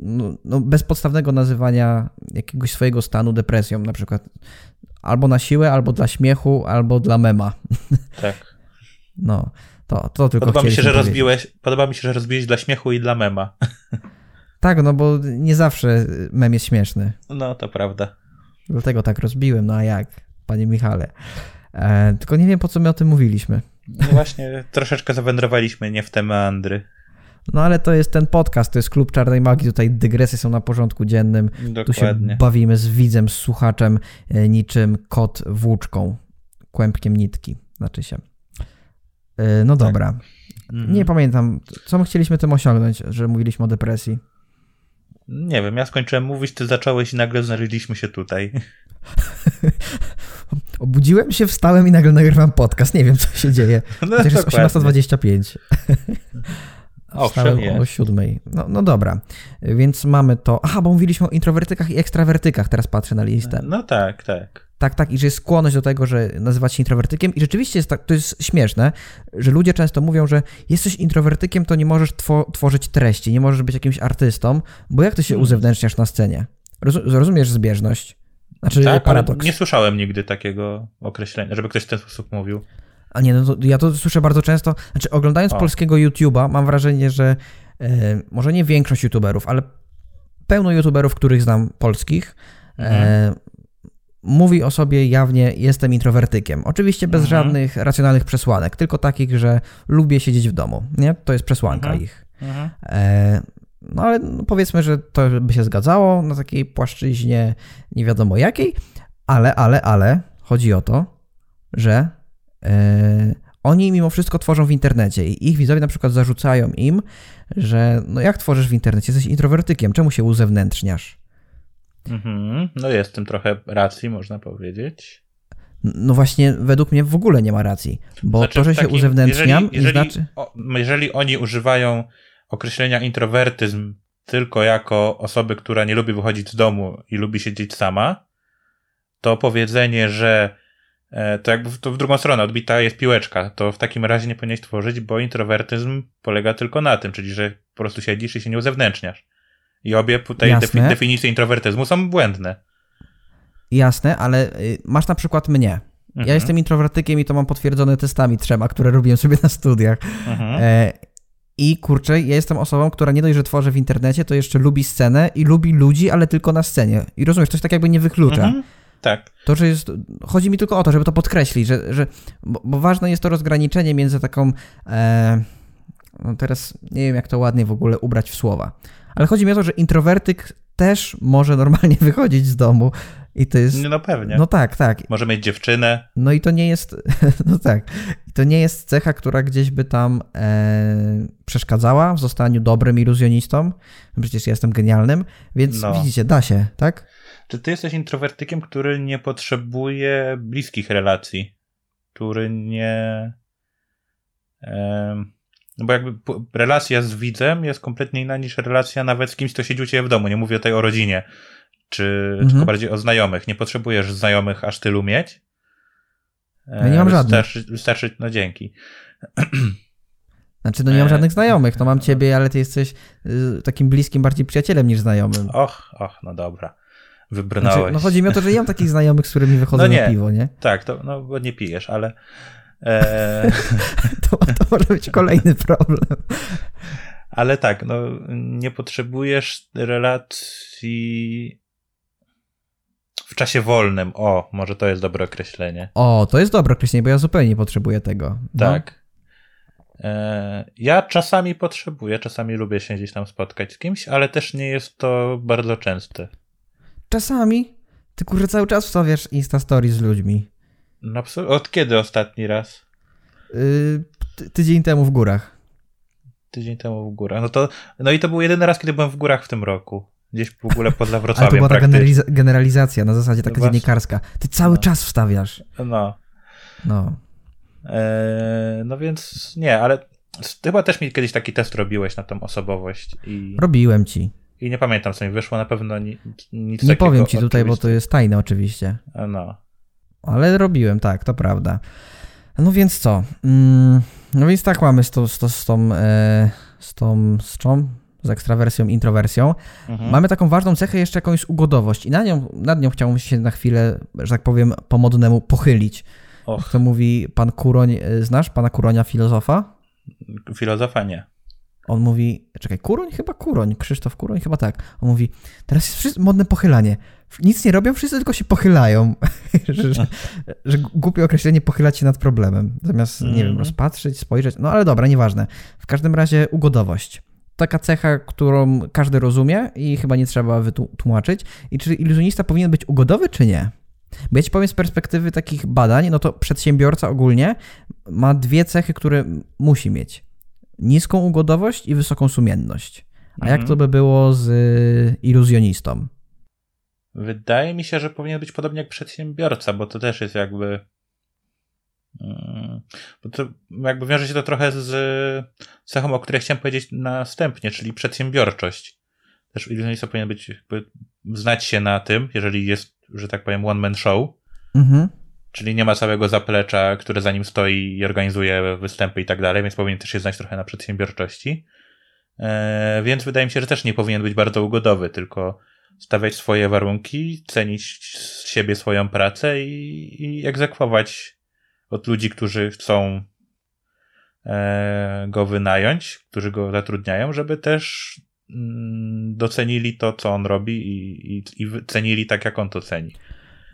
no, no, bezpodstawnego nazywania jakiegoś swojego stanu depresją, na przykład albo na siłę, albo dla śmiechu, albo dla mema. Tak. No, to, to tylko podoba mi się, że rozbiłeś, Podoba mi się, że rozbiłeś dla śmiechu i dla mema. Tak, no bo nie zawsze mem jest śmieszny. No, to prawda. Dlatego tak rozbiłem, no a jak, panie Michale. E, tylko nie wiem, po co my o tym mówiliśmy. No właśnie, troszeczkę zawędrowaliśmy nie w te meandry. No ale to jest ten podcast, to jest Klub Czarnej Magii, tutaj dygresje są na porządku dziennym. Dokładnie. Tu się bawimy z widzem, z słuchaczem, e, niczym kot włóczką, kłębkiem nitki, znaczy się. E, no tak. dobra. Mhm. Nie pamiętam, co my chcieliśmy tym osiągnąć, że mówiliśmy o depresji. Nie wiem, ja skończyłem mówić, ty zacząłeś i nagle znaleźliśmy się tutaj. Obudziłem się, wstałem i nagle nagrywam podcast. Nie wiem, co się dzieje. No, Chociaż jest 18.25. Owszem, o siódmej. No, no dobra, więc mamy to. Aha, bo mówiliśmy o introwertykach i ekstrawertykach, teraz patrzę na listę. No tak, tak. Tak, tak, i że jest skłonność do tego, że nazywać się introwertykiem. I rzeczywiście jest tak, to jest śmieszne, że ludzie często mówią, że jesteś introwertykiem, to nie możesz two, tworzyć treści, nie możesz być jakimś artystą, bo jak ty się hmm. uzewnętrzniasz na scenie? Rozumiesz zbieżność? Znaczy tak, paradoks. nie słyszałem nigdy takiego określenia, żeby ktoś w ten sposób mówił. A nie, no to, ja to słyszę bardzo często. Znaczy, oglądając o. polskiego YouTube'a, mam wrażenie, że e, może nie większość YouTuberów, ale pełno YouTuberów, których znam polskich, e, mhm. Mówi o sobie jawnie, jestem introwertykiem. Oczywiście bez mhm. żadnych racjonalnych przesłanek, tylko takich, że lubię siedzieć w domu. Nie? To jest przesłanka mhm. ich. Mhm. E, no ale no powiedzmy, że to by się zgadzało na takiej płaszczyźnie nie wiadomo jakiej, ale, ale, ale chodzi o to, że E, oni mimo wszystko tworzą w internecie i ich widzowie na przykład zarzucają im, że no jak tworzysz w internecie, jesteś introwertykiem, czemu się uzewnętrzniasz? Mhm, no jest w tym trochę racji, można powiedzieć. No właśnie, według mnie w ogóle nie ma racji, bo znaczy, to, że takim, się uzewnętrzniam, jeżeli, jeżeli, znaczy... O, jeżeli oni używają określenia introwertyzm tylko jako osoby, która nie lubi wychodzić z domu i lubi siedzieć sama, to powiedzenie, że E, to jakby to w drugą stronę odbita jest piłeczka, to w takim razie nie powinieneś tworzyć, bo introwertyzm polega tylko na tym, czyli że po prostu siedzisz i się nie uzewnętrzniasz. I obie tutaj Jasne. definicje introwertyzmu są błędne. Jasne, ale y, masz na przykład mnie. Mhm. Ja jestem introwertykiem i to mam potwierdzone testami trzema, które robiłem sobie na studiach. Mhm. E, I kurczę, ja jestem osobą, która nie dość, że tworzy w internecie, to jeszcze lubi scenę i lubi ludzi, ale tylko na scenie. I rozumiesz, się tak jakby nie wyklucza. Mhm. Tak. To, że jest, chodzi mi tylko o to, żeby to podkreślić, że, że bo, bo ważne jest to rozgraniczenie między taką, e, no teraz nie wiem jak to ładnie w ogóle ubrać w słowa, ale chodzi mi o to, że introwertyk też może normalnie wychodzić z domu i to jest... No pewnie. No tak, tak. Może mieć dziewczynę. No i to nie jest, no tak, to nie jest cecha, która gdzieś by tam e, przeszkadzała w zostaniu dobrym iluzjonistą. Przecież ja jestem genialnym, więc no. widzicie, da się, tak? Czy ty jesteś introwertykiem, który nie potrzebuje bliskich relacji? Który nie. No bo jakby relacja z widzem jest kompletnie inna niż relacja nawet z kimś, kto siedzi u ciebie w domu. Nie mówię tutaj o rodzinie, czy mhm. tylko bardziej o znajomych. Nie potrzebujesz znajomych aż tylu mieć. Ja nie mam żadnych. Wystarczy, no dzięki. Znaczy, no nie mam e, żadnych znajomych, to mam ciebie, ale ty jesteś y, takim bliskim bardziej przyjacielem niż znajomym. Och, och, no dobra wybrnąłeś. Znaczy, no chodzi mi o to, że ja mam takich znajomych, z którymi wychodzę no nie, na piwo, nie? Tak, to, no bo nie pijesz, ale... E... to, to może być kolejny problem. Ale tak, no nie potrzebujesz relacji w czasie wolnym. O, może to jest dobre określenie. O, to jest dobre określenie, bo ja zupełnie nie potrzebuję tego. No. Tak. E, ja czasami potrzebuję, czasami lubię się gdzieś tam spotkać z kimś, ale też nie jest to bardzo częste czasami ty kurczę cały czas wstawiasz Insta Stories z ludźmi. No, od kiedy ostatni raz? Yy, ty, tydzień temu w górach. Tydzień temu w górach. No to, no i to był jedyny raz, kiedy byłem w górach w tym roku. Gdzieś w ogóle poza Wrocławiem. Ale to była ta generaliza- generalizacja na zasadzie taka No dziennikarska. Ty cały No. czas wstawiasz. No. No. Eee, no więc nie, ale chyba też mi kiedyś taki test robiłeś na tą osobowość i, Robiłem ci. i nie pamiętam co mi wyszło, na pewno ni, nic Nie takiego powiem ci tutaj, bo to oczywiście. jest tajne oczywiście. No. Ale robiłem, tak, to prawda. No więc co? Mm, no więc tak mamy z, to, z, to, z tą, e, z tą, z czą? Z ekstrawersją, introwersją. Mhm. Mamy taką ważną cechę jeszcze jakąś ugodowość i na nią, nad nią chciałbym się na chwilę, że tak powiem, po modnemu pochylić. Och, Jak to mówi pan Kuroń, e, znasz pana Kuronia filozofa? filozofa nie. On mówi, czekaj, Kuroń? Chyba Kuroń, Krzysztof Kuroń, chyba tak. On mówi, teraz jest wszyscy, modne pochylanie. Nic nie robią, wszyscy tylko się pochylają. że, że, że głupie określenie pochylać się nad problemem. Zamiast, nie wiem, Mhm. rozpatrzyć, spojrzeć. No ale dobra, nieważne. W każdym razie ugodowość. Taka cecha, którą każdy rozumie i chyba nie trzeba wytłumaczyć. I czy iluzjonista powinien być ugodowy, czy nie? Bo ja ci powiem z perspektywy takich badań, no to przedsiębiorca ogólnie ma dwie cechy, które musi mieć. Niską ugodowość i wysoką sumienność. A jak Mhm. to by było z y, iluzjonistą? Wydaje mi się, że powinien być podobnie jak przedsiębiorca, bo to też jest jakby. mm, Bo to jakby wiąże się to trochę z cechą, o której chciałem powiedzieć następnie, czyli przedsiębiorczość. Też iluzjonista powinien być, jakby znać się na tym, jeżeli jest, że tak powiem, one man show, Mhm. Czyli nie ma całego zaplecza, które za nim stoi i organizuje występy i tak dalej, więc powinien też się znać trochę na przedsiębiorczości. E, więc wydaje mi się, że też nie powinien być bardzo ugodowy, tylko stawiać swoje warunki, cenić z siebie swoją pracę i, i egzekwować od ludzi, którzy chcą e, go wynająć, którzy go zatrudniają, żeby też mm, docenili to, co on robi i, i, i cenili tak, jak on to ceni.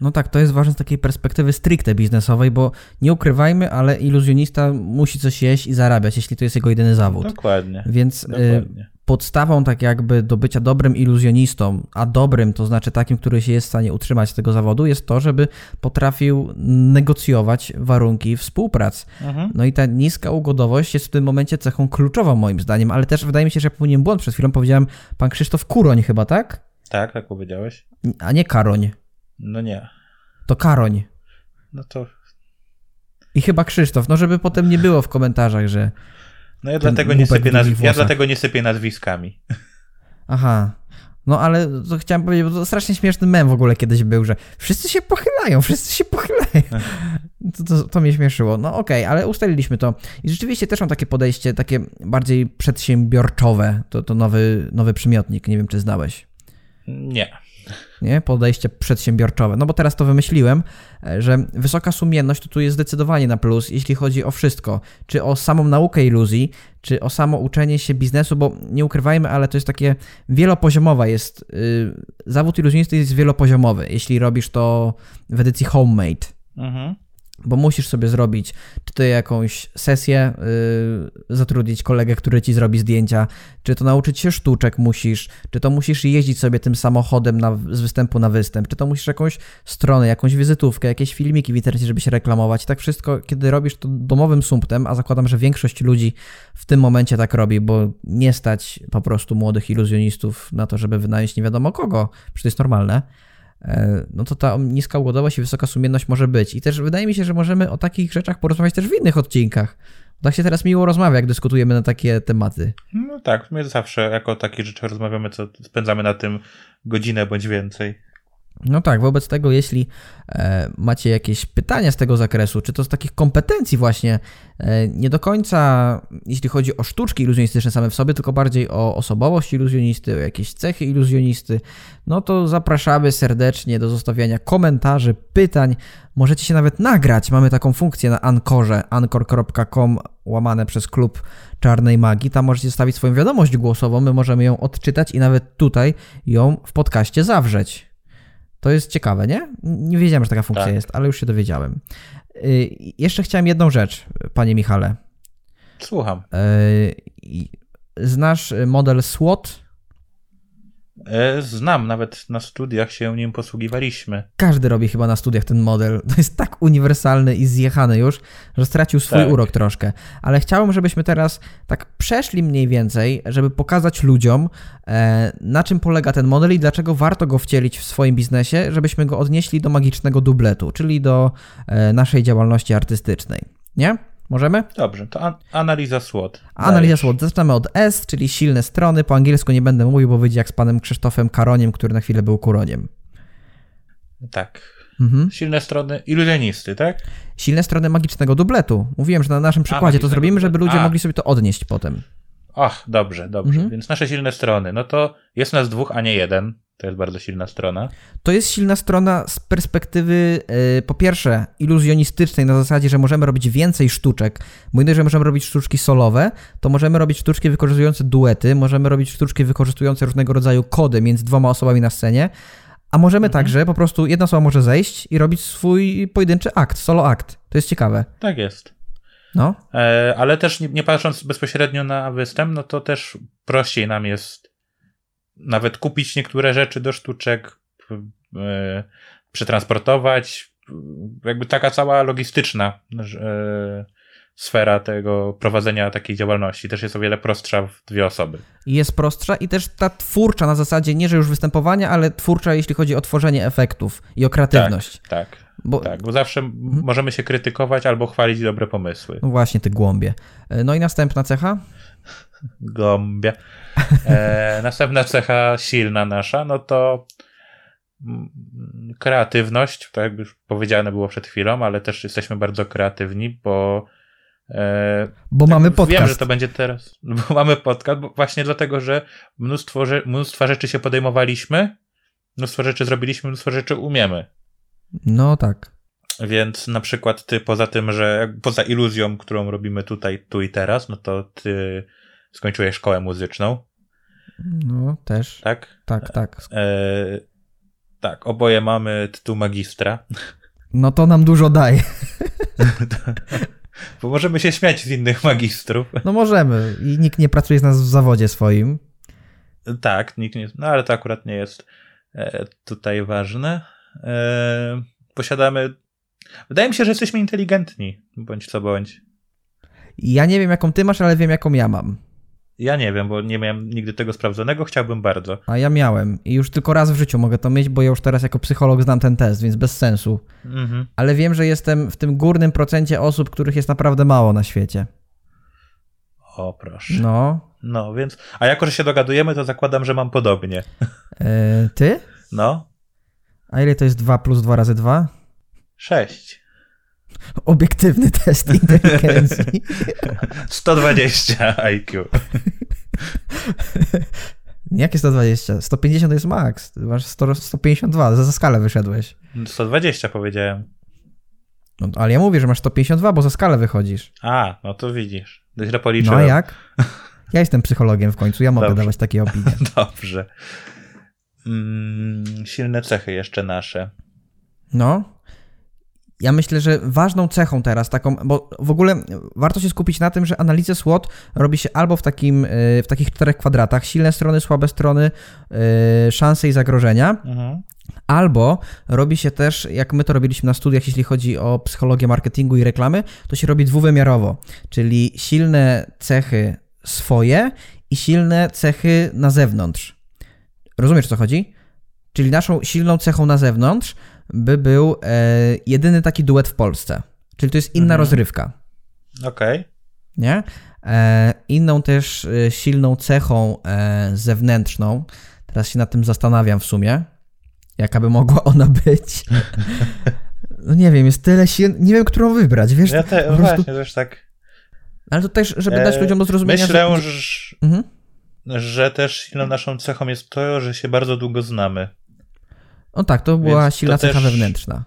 No tak, to jest ważne z takiej perspektywy stricte biznesowej, bo nie ukrywajmy, ale iluzjonista musi coś jeść i zarabiać, jeśli to jest jego jedyny zawód. Dokładnie. Więc y, Dokładnie. podstawą tak jakby do bycia dobrym iluzjonistą, a dobrym to znaczy takim, który się jest w stanie utrzymać tego zawodu, jest to, żeby potrafił negocjować warunki współprac. Mhm. No i ta niska ugodowość jest w tym momencie cechą kluczową moim zdaniem, ale też wydaje mi się, że popełniłem błąd. Przed chwilą powiedziałem pan Krzysztof Kuroń chyba, tak? Tak, tak powiedziałeś? A nie Karoń. No nie. To Karoń. No to. I chyba Krzysztof, no żeby potem nie było w komentarzach, że No ja dlatego nie sypię nazw... ja dlatego nie sypię nazwiskami. aha. No ale to chciałem powiedzieć, bo to strasznie śmieszny mem w ogóle kiedyś był, że wszyscy się pochylają, wszyscy się pochylają. To, to, to mnie śmieszyło. No okej, ale ustaliliśmy to. I rzeczywiście też mam takie podejście, takie bardziej przedsiębiorczowe. To, to nowy, nowy przymiotnik, nie wiem czy znałeś. Nie. Nie? podejście przedsiębiorczowe. No bo teraz to wymyśliłem, e, że wysoka sumienność to tu jest zdecydowanie na plus, jeśli chodzi o wszystko. Czy o samą naukę iluzji, czy o samo uczenie się biznesu, bo nie ukrywajmy, ale to jest takie wielopoziomowe jest. Yy, zawód iluzjonisty jest wielopoziomowy, jeśli robisz to w edycji homemade. Mhm. Bo musisz sobie zrobić, czy to jakąś sesję, yy, zatrudnić kolegę, który ci zrobi zdjęcia, czy to nauczyć się sztuczek musisz, czy to musisz jeździć sobie tym samochodem na, z występu na występ, czy to musisz jakąś stronę, jakąś wizytówkę, jakieś filmiki w internecie, żeby się reklamować. Tak wszystko, kiedy robisz to domowym sumptem, a zakładam, że większość ludzi w tym momencie tak robi, bo nie stać po prostu młodych iluzjonistów na to, żeby wynająć nie wiadomo kogo, przecież to jest normalne no to ta niska ugodowość i wysoka sumienność może być. I też wydaje mi się, że możemy o takich rzeczach porozmawiać też w innych odcinkach. Tak się teraz miło rozmawia, jak dyskutujemy na takie tematy. No tak, my zawsze jako o takich rzeczach rozmawiamy, co spędzamy na tym godzinę bądź więcej. No tak, wobec tego, jeśli e, macie jakieś pytania z tego zakresu, czy to z takich kompetencji właśnie, e, nie do końca jeśli chodzi o sztuczki iluzjonistyczne same w sobie, tylko bardziej o osobowość iluzjonisty, o jakieś cechy iluzjonisty, no to zapraszamy serdecznie do zostawiania komentarzy, pytań. Możecie się nawet nagrać. Mamy taką funkcję na Ankorze, ankor.com łamane przez klub Czarnej Magii. Tam możecie zostawić swoją wiadomość głosową, my możemy ją odczytać i nawet tutaj ją w podcaście zawrzeć. To jest ciekawe, nie? Nie wiedziałem, że taka funkcja Tak. jest, ale już się dowiedziałem. Y, Jeszcze chciałem jedną rzecz, panie Michale. Słucham. Y, Znasz model SWOT? E, znam, nawet na studiach się nim posługiwaliśmy. Każdy robi chyba na studiach ten model. To jest tak uniwersalny i zjechany już, że stracił swój Tak. urok troszkę. Ale chciałbym, żebyśmy teraz tak przeszli mniej więcej, żeby pokazać ludziom, e, na czym polega ten model i dlaczego warto go wcielić w swoim biznesie, żebyśmy go odnieśli do magicznego dubletu, czyli do e, naszej działalności artystycznej. Nie? Możemy? Dobrze, to an- analiza SWOT. Analiza. SWOT. Zaczynamy od S, czyli silne strony. Po angielsku nie będę mówił, bo wyjdzie jak z panem Krzysztofem Karoniem, który na chwilę był kuroniem. Tak. Mhm. Silne strony iluzjonisty, tak? Silne strony magicznego dubletu. Mówiłem, że na naszym przykładzie to magicznego zrobimy, żeby ludzie A. mogli sobie to odnieść potem. Ach, dobrze, dobrze. Mhm. Więc nasze silne strony. No to jest nas dwóch, a nie jeden. To jest bardzo silna strona. To jest silna strona z perspektywy, yy, po pierwsze, iluzjonistycznej, na zasadzie, że możemy robić więcej sztuczek, bo inne, że możemy robić sztuczki solowe, to możemy robić sztuczki wykorzystujące duety, możemy robić sztuczki wykorzystujące różnego rodzaju kody między dwoma osobami na scenie, a możemy także po prostu jedna osoba może zejść i robić swój pojedynczy akt, solo akt. To jest ciekawe. Tak jest. No. E, ale też nie, nie patrząc bezpośrednio na występ, no to też prościej nam jest nawet kupić niektóre rzeczy do sztuczek, e, przetransportować. Jakby taka cała logistyczna e, sfera tego prowadzenia takiej działalności też jest o wiele prostsza w dwie osoby. jest prostsza i też ta twórcza na zasadzie nie, że już występowania, ale twórcza, jeśli chodzi o tworzenie efektów i o kreatywność. Tak, Bo, tak, bo zawsze m- możemy się krytykować albo chwalić dobre pomysły. No właśnie, ty głąbie. No i następna cecha? Gąbia. E, następna cecha silna nasza, no to mm, kreatywność, tak jak już powiedziane było przed chwilą, ale też jesteśmy bardzo kreatywni, bo e, Bo mamy Wiem, że podcast. to będzie teraz, bo mamy podcast, bo właśnie dlatego, że mnóstwo, rze- mnóstwo rzeczy się podejmowaliśmy, mnóstwo rzeczy zrobiliśmy, mnóstwo rzeczy umiemy. No tak. Więc na przykład ty poza tym, że poza iluzją, którą robimy tutaj, tu i teraz, no to ty skończyłeś szkołę muzyczną, No też. tak? Tak, tak. E, tak, oboje mamy tytuł magistra, No to nam dużo daje. bo możemy się śmiać z innych magistrów. No możemy. I nikt nie pracuje z nas w zawodzie swoim. Tak, nikt nie, no ale to akurat nie jest e, tutaj ważne. E, posiadamy, wydaje mi się, że jesteśmy inteligentni, bądź co bądź. Ja nie wiem, jaką ty masz, ale wiem, jaką ja mam. Ja nie wiem, bo nie miałem nigdy tego sprawdzonego, chciałbym bardzo. A ja miałem. I już tylko raz w życiu mogę to mieć, bo ja już teraz jako psycholog znam ten test, więc bez sensu. Mhm. Ale wiem, że jestem w tym górnym procencie osób, których jest naprawdę mało na świecie. O, proszę. No. No. więc, a jako, że się dogadujemy, to zakładam, że mam podobnie. E, ty? No, A ile to jest 2 plus 2 razy 2? sześć. Obiektywny test inteligencji. 120 IQ. Jakie 120? 150 to jest max. Masz 100, 152, za, za skalę wyszedłeś. 120 powiedziałem. No, ale ja mówię, że masz 152, bo za skalę wychodzisz. A, no to widzisz. Źle No policzyłem. a jak? Ja jestem psychologiem w końcu, ja mogę Dobrze. dawać takie opinie. Dobrze. Mm, silne cechy jeszcze nasze. No. Ja myślę, że ważną cechą teraz taką, bo w ogóle warto się skupić na tym, że analizę SWOT robi się albo w, takim, y, w takich czterech kwadratach, silne strony, słabe strony, y, szanse i zagrożenia, Mhm. albo robi się też, jak my to robiliśmy na studiach, jeśli chodzi o psychologię marketingu i reklamy, to się robi dwuwymiarowo, czyli silne cechy swoje i silne cechy na zewnątrz. Rozumiesz, o co chodzi? Czyli naszą silną cechą na zewnątrz by był e, jedyny taki duet w Polsce. Czyli to jest inna Mhm. rozrywka, Okej. nie? E, inną też e, silną cechą e, zewnętrzną, teraz się nad tym zastanawiam w sumie, jaka by mogła ona być. No nie wiem, jest tyle sił, nie wiem, którą wybrać, wiesz? Ja te, prostu- właśnie też tak. Ale to też, żeby dać E, ludziom do zrozumienia, Myślę, że... że, Mhm. że też silną naszą cechą jest to, że się bardzo długo znamy. No tak, to była Więc to silna cecha też- wewnętrzna.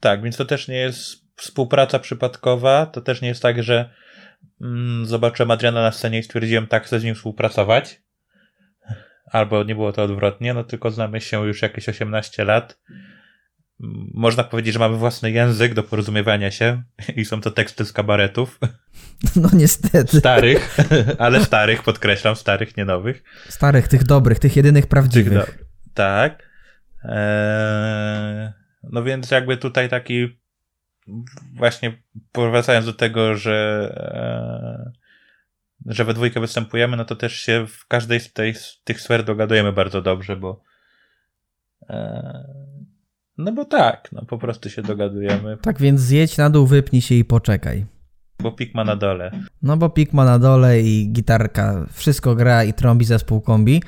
Tak, więc to też nie jest współpraca przypadkowa. To też nie jest tak, że mm, zobaczyłem Adriana na scenie i stwierdziłem, tak, chcę z nim współpracować. Albo nie było to odwrotnie, no tylko znamy się już jakieś 18 lat. Można powiedzieć, że mamy własny język do porozumiewania się i są to teksty z kabaretów. No niestety. Starych, ale starych, podkreślam, starych, nie nowych. Starych, tych dobrych, tych jedynych prawdziwych. Tych do... Tak. Eee... No więc jakby tutaj taki właśnie powracając do tego, że eee że we dwójkę występujemy, no to też się w każdej z, tej, z tych sfer dogadujemy bardzo dobrze, bo e, no bo tak, no po prostu się dogadujemy. Tak więc zjedź na dół, wypnij się i poczekaj. Bo pik ma na dole. No bo pik ma na dole i gitarka wszystko gra i trąbi zespół kombi.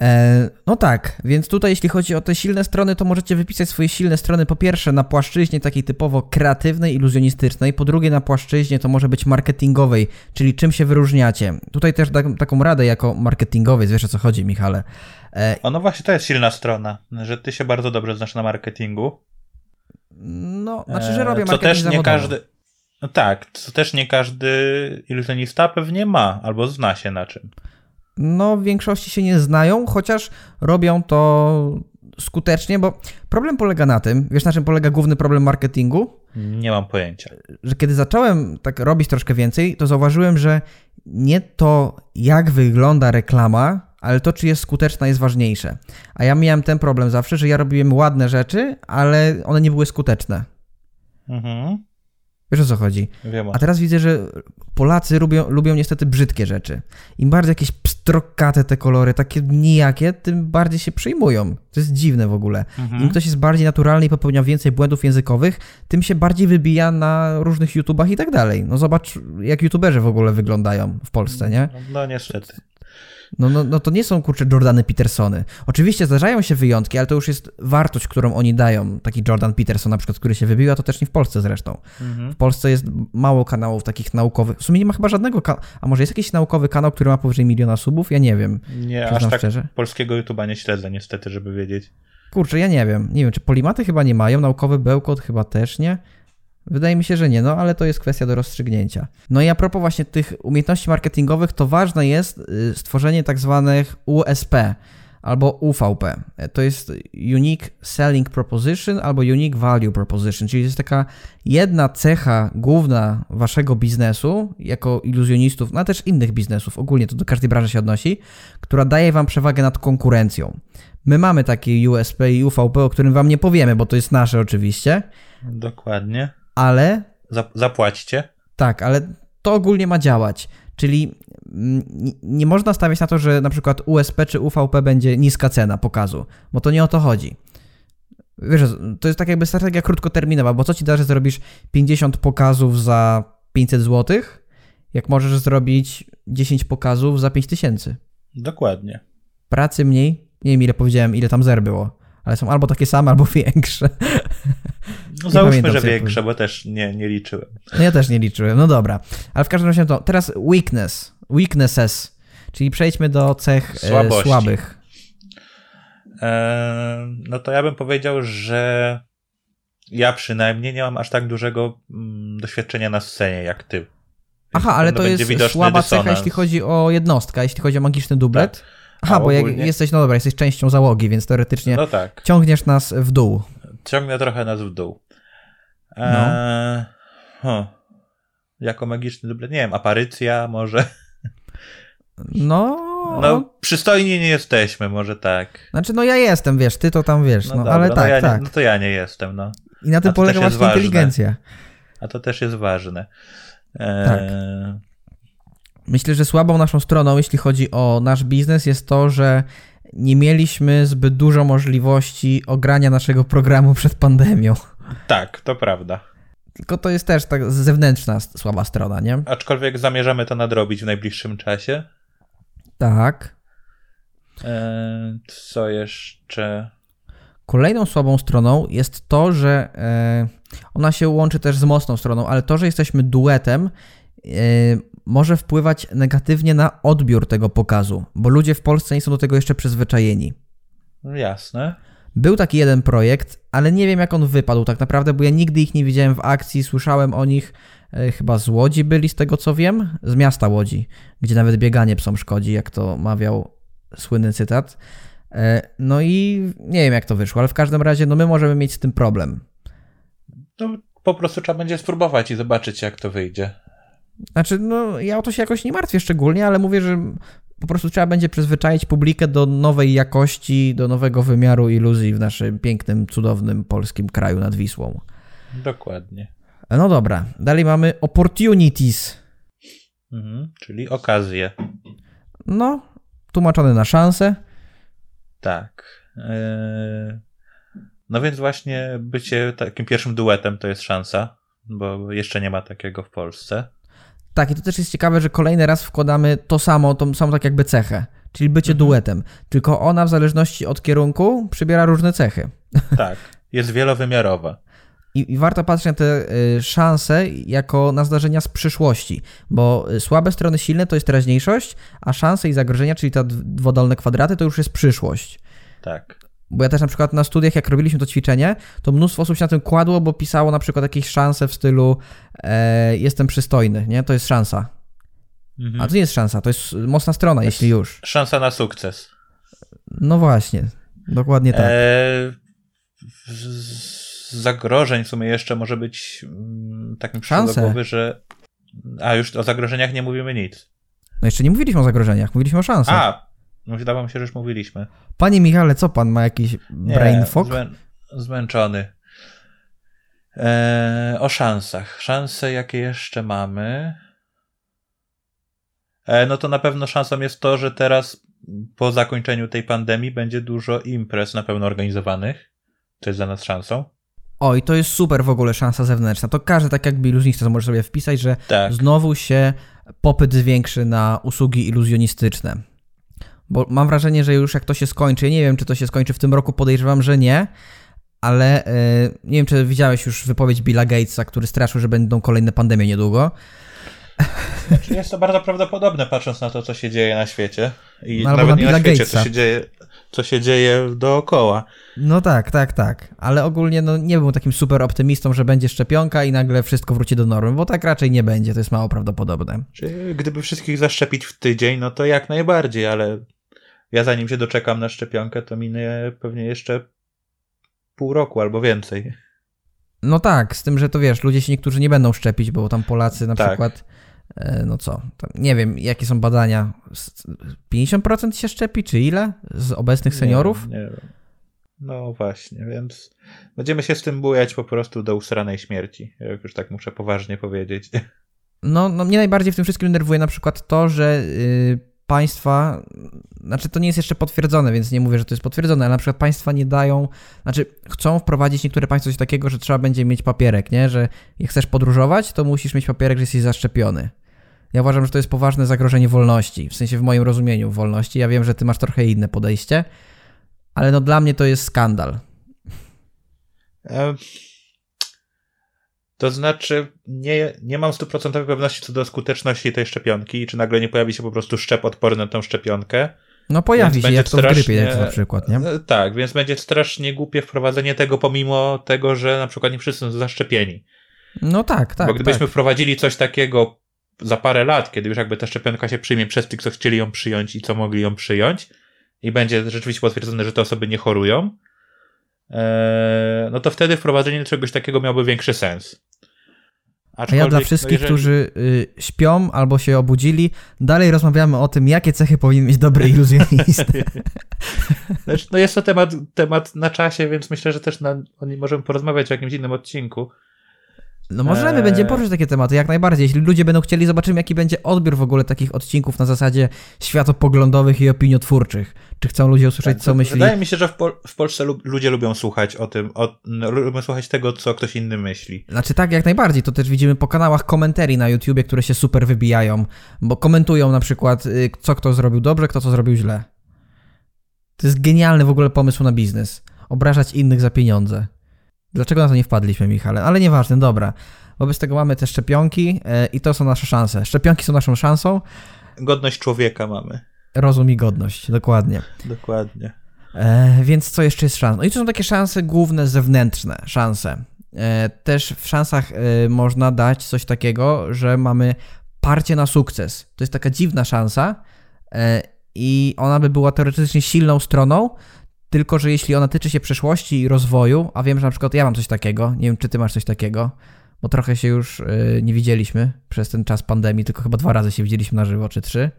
E, no tak, więc tutaj jeśli chodzi o te silne strony, to możecie wypisać swoje silne strony po pierwsze na płaszczyźnie takiej typowo kreatywnej, iluzjonistycznej, po drugie na płaszczyźnie to może być marketingowej, czyli czym się wyróżniacie. Tutaj też da, taką radę jako marketingowiec, wiesz o co chodzi Michale. E... O no właśnie to jest silna strona, że ty się bardzo dobrze znasz na marketingu. No, znaczy, że robię marketing Co też nie zawodowy. każdy... No tak, co też nie każdy iluzjonista pewnie ma albo zna się na czym no w większości się nie znają, chociaż robią to skutecznie, bo problem polega na tym, wiesz na czym polega główny problem marketingu? Nie mam pojęcia. Że kiedy zacząłem tak robić troszkę więcej, to zauważyłem, że nie to jak wygląda reklama, ale to czy jest skuteczna jest ważniejsze. A ja miałem ten problem zawsze, że ja robiłem ładne rzeczy, ale one nie były skuteczne. Mhm. Wiesz o co chodzi? Wiem. A teraz widzę, że Polacy lubią, lubią niestety brzydkie rzeczy. Im bardziej jakieś pstrokate te kolory, takie nijakie, tym bardziej się przyjmują. To jest dziwne w ogóle. Mhm. Im ktoś jest bardziej naturalny i popełnia więcej błędów językowych, tym się bardziej wybija na różnych YouTubach i tak dalej. No zobacz, jak YouTuberzy w ogóle wyglądają w Polsce, nie? No, no niestety. No, no, no to nie są kurcze Jordany Petersony. Oczywiście zdarzają się wyjątki, ale to już jest wartość, którą oni dają. Taki Jordan Peterson na przykład, który się wybił, a to też nie w Polsce zresztą. Mhm. W Polsce jest mało kanałów takich naukowych. W sumie nie ma chyba żadnego kanału. A może jest jakiś naukowy kanał, który ma powyżej miliona subów? Ja nie wiem. Nie, aż tak szczerze. polskiego YouTube'a nie śledzę niestety, żeby wiedzieć. Kurczę, ja nie wiem. Nie wiem, czy polimaty chyba nie mają, naukowy bełkot chyba też nie. Wydaje mi się, że nie, no ale to jest kwestia do rozstrzygnięcia. No i a propos właśnie tych umiejętności marketingowych, to ważne jest y, stworzenie tak zwanych USP albo UVP. To jest Unique Selling Proposition albo Unique Value Proposition, czyli jest taka jedna cecha główna waszego biznesu, jako iluzjonistów, no a też innych biznesów, ogólnie to do każdej branży się odnosi, która daje wam przewagę nad konkurencją. My mamy takie USP i UVP, o którym wam nie powiemy, bo to jest nasze oczywiście. Dokładnie ale. Zapłaćcie. Tak, ale to ogólnie ma działać. Czyli mm, nie można stawiać na to, że na przykład USP czy UVP będzie niska cena pokazu, bo to nie o to chodzi. Wiesz, to jest tak jakby strategia krótkoterminowa, bo co ci da, że zrobisz 50 pokazów za 500 zł, jak możesz zrobić 10 pokazów za 5000? Dokładnie. Pracy mniej, nie wiem ile powiedziałem, ile tam zer było, ale są albo takie same, albo większe. No załóżmy, że większe, bo też nie, nie liczyłem. No ja też nie liczyłem, no dobra. Ale w każdym razie to teraz weakness, weaknesses, czyli przejdźmy do cech e, słabych. E, no to ja bym powiedział, że ja przynajmniej nie mam aż tak dużego mm, doświadczenia na scenie jak ty. Aha, ale to jest słaba dysonans. cecha, jeśli chodzi o jednostkę, jeśli chodzi o magiczny dublet. Tak. Aha, bo ogólnie... jak jesteś, no dobra, jesteś częścią załogi, więc teoretycznie no tak. ciągniesz nas w dół. Ciągnę trochę nas w dół. Eee, no. huh. Jako magiczny dublet, nie wiem, aparycja może. No. No, przystojni nie jesteśmy, może tak. Znaczy, no ja jestem, wiesz, ty to tam wiesz, no, no dobra, ale no tak, ja tak. Nie, no to ja nie jestem, no. I na tym polega właśnie inteligencja. A to też jest ważne. Eee... Tak. Myślę, że słabą naszą stroną, jeśli chodzi o nasz biznes, jest to, że nie mieliśmy zbyt dużo możliwości ogrania naszego programu przed pandemią. Tak, to prawda. Tylko to jest też tak zewnętrzna słaba strona, nie? Aczkolwiek zamierzamy to nadrobić w najbliższym czasie. Tak. Eee, co jeszcze? Kolejną słabą stroną jest to, że e, ona się łączy też z mocną stroną, ale to, że jesteśmy duetem, e, może wpływać negatywnie na odbiór tego pokazu, bo ludzie w Polsce nie są do tego jeszcze przyzwyczajeni. No jasne. Był taki jeden projekt, ale nie wiem jak on wypadł tak naprawdę, bo ja nigdy ich nie widziałem w akcji, słyszałem o nich, e, chyba z Łodzi byli z tego co wiem, z miasta Łodzi, gdzie nawet bieganie psom szkodzi, jak to mawiał słynny cytat. E, no i nie wiem jak to wyszło, ale w każdym razie no my możemy mieć z tym problem. No po prostu trzeba będzie spróbować i zobaczyć jak to wyjdzie. Znaczy, no ja o to się jakoś nie martwię szczególnie, ale mówię, że po prostu trzeba będzie przyzwyczaić publikę do nowej jakości, do nowego wymiaru iluzji w naszym pięknym, cudownym polskim kraju nad Wisłą. Dokładnie. No dobra, dalej mamy opportunities. Mhm, czyli okazje. No, tłumaczone na szanse. Tak. Yy, no więc właśnie bycie takim pierwszym duetem to jest szansa, bo jeszcze nie ma takiego w Polsce. Tak, i to też jest ciekawe, że kolejny raz wkładamy to samo, tą samą tak jakby cechę, czyli bycie mhm. duetem. Tylko ona w zależności od kierunku przybiera różne cechy. Tak, jest wielowymiarowa. I, I, warto patrzeć na te y, szanse jako na zdarzenia z przyszłości, bo y, słabe strony silne to jest teraźniejszość, a szanse i zagrożenia, czyli te dwudolne kwadraty, to już jest przyszłość. Tak. Bo ja też na przykład na studiach, jak robiliśmy to ćwiczenie, to mnóstwo osób się na tym kładło, bo pisało na przykład jakieś szanse w stylu e, jestem przystojny, nie? To jest szansa. Mhm. A to nie jest szansa, to jest mocna strona, jeśli już. Szansa na sukces. No właśnie, dokładnie tak. E, zagrożeń w sumie jeszcze może być mm, tak mi przyszło do głowy, że a już o zagrożeniach nie mówimy nic. No jeszcze nie mówiliśmy o zagrożeniach, mówiliśmy o szansach. A, no wydawało mi się, że już mówiliśmy. Panie Michale, co pan ma jakiś brain fog? Zmę zmęczony. Eee, o szansach. Szanse, jakie jeszcze mamy? E, no to na pewno szansą jest to, że teraz po zakończeniu tej pandemii będzie dużo imprez na pewno organizowanych. To jest dla nas szansą. Oj, to jest super w ogóle szansa zewnętrzna. To każdy, tak jakby iluzjonista, może sobie wpisać, że tak. znowu się popyt zwiększy na usługi iluzjonistyczne. Bo mam wrażenie, że już jak to się skończy, nie wiem, czy to się skończy w tym roku, podejrzewam, że nie, ale yy, nie wiem, czy widziałeś już wypowiedź Billa Gatesa, który straszył, że będą kolejne pandemie niedługo. Znaczy jest to bardzo prawdopodobne, patrząc na to, co się dzieje na świecie. I nawet na nie na świecie, co się dzieje co się dzieje dookoła. No tak, tak, tak. Ale ogólnie no, nie był takim super optymistą, że będzie szczepionka i nagle wszystko wróci do normy, bo tak raczej nie będzie, to jest mało prawdopodobne. Czyli gdyby wszystkich zaszczepić w tydzień, no to jak najbardziej, ale ja zanim się doczekam na szczepionkę, to minie pewnie jeszcze pół roku albo więcej. No tak, z tym, że to wiesz, ludzie się niektórzy nie będą szczepić, bo tam Polacy na tak. przykład E, no co, nie wiem, jakie są badania. 50% się szczepi, czy ile z obecnych seniorów? Nie, nie wiem. No właśnie, więc będziemy się z tym bujać po prostu do usranej śmierci, jak już tak muszę poważnie powiedzieć. No, no mnie najbardziej w tym wszystkim denerwuje na przykład to, że yy, państwa, znaczy to nie jest jeszcze potwierdzone, więc nie mówię, że to jest potwierdzone, ale na przykład państwa nie dają, znaczy chcą wprowadzić niektóre państwa coś takiego, że trzeba będzie mieć papierek, nie? Że jak chcesz podróżować, to musisz mieć papierek, że jesteś zaszczepiony. Ja uważam, że to jest poważne zagrożenie wolności, w sensie w moim rozumieniu wolności. Ja wiem, że ty masz trochę inne podejście, ale no dla mnie to jest skandal. To znaczy, nie, nie mam stuprocentowej pewności co do skuteczności tej szczepionki, czy nagle nie pojawi się po prostu szczep odporny na tą szczepionkę. No pojawi się, jak to strasznie, w grypie na przykład, nie? E, tak, więc będzie strasznie głupie wprowadzenie tego, pomimo tego, że na przykład nie wszyscy są zaszczepieni. No tak, tak. Bo gdybyśmy tak. wprowadzili coś takiego za parę lat, kiedy już jakby ta szczepionka się przyjmie przez tych, co chcieli ją przyjąć i co mogli ją przyjąć i będzie rzeczywiście potwierdzone, że te osoby nie chorują, e, no to wtedy wprowadzenie czegoś takiego miałoby większy sens. A ja dla no wszystkich, no jeżeli... którzy y, śpią albo się obudzili, dalej rozmawiamy o tym, jakie cechy powinien mieć dobry iluzjonista. znaczy, no jest to temat, temat na czasie, więc myślę, że też na, o nim możemy porozmawiać w jakimś innym odcinku. No możemy, eee... będziemy poruszyć takie tematy, jak najbardziej. Jeśli ludzie będą chcieli, zobaczymy jaki będzie odbiór w ogóle takich odcinków na zasadzie światopoglądowych i opiniotwórczych. Czy chcą ludzie usłyszeć, tak, co myśli... Wydaje mi się, że w, Pol w Polsce ludzie lubią słuchać o tym, o, no, lubią słuchać tego, co ktoś inny myśli. Znaczy tak, jak najbardziej. To też widzimy po kanałach komentarii na YouTubie, które się super wybijają, bo komentują na przykład, y, co kto zrobił dobrze, kto co zrobił źle. To jest genialny w ogóle pomysł na biznes. Obrażać innych za pieniądze. Dlaczego na to nie wpadliśmy, Michale? Ale nieważne, dobra. Wobec tego mamy te szczepionki e, i to są nasze szanse. Szczepionki są naszą szansą. Godność człowieka mamy. Rozum i godność, dokładnie. Dokładnie. E, więc co jeszcze jest szansą? No i to są takie szanse główne, zewnętrzne szanse. E, też w szansach e, można dać coś takiego, że mamy parcie na sukces. To jest taka dziwna szansa e, i ona by była teoretycznie silną stroną, tylko, że jeśli ona tyczy się przeszłości i rozwoju, a wiem, że na przykład ja mam coś takiego, nie wiem, czy ty masz coś takiego, bo trochę się już y, nie widzieliśmy przez ten czas pandemii, tylko chyba dwa razy się widzieliśmy na żywo, czy trzy.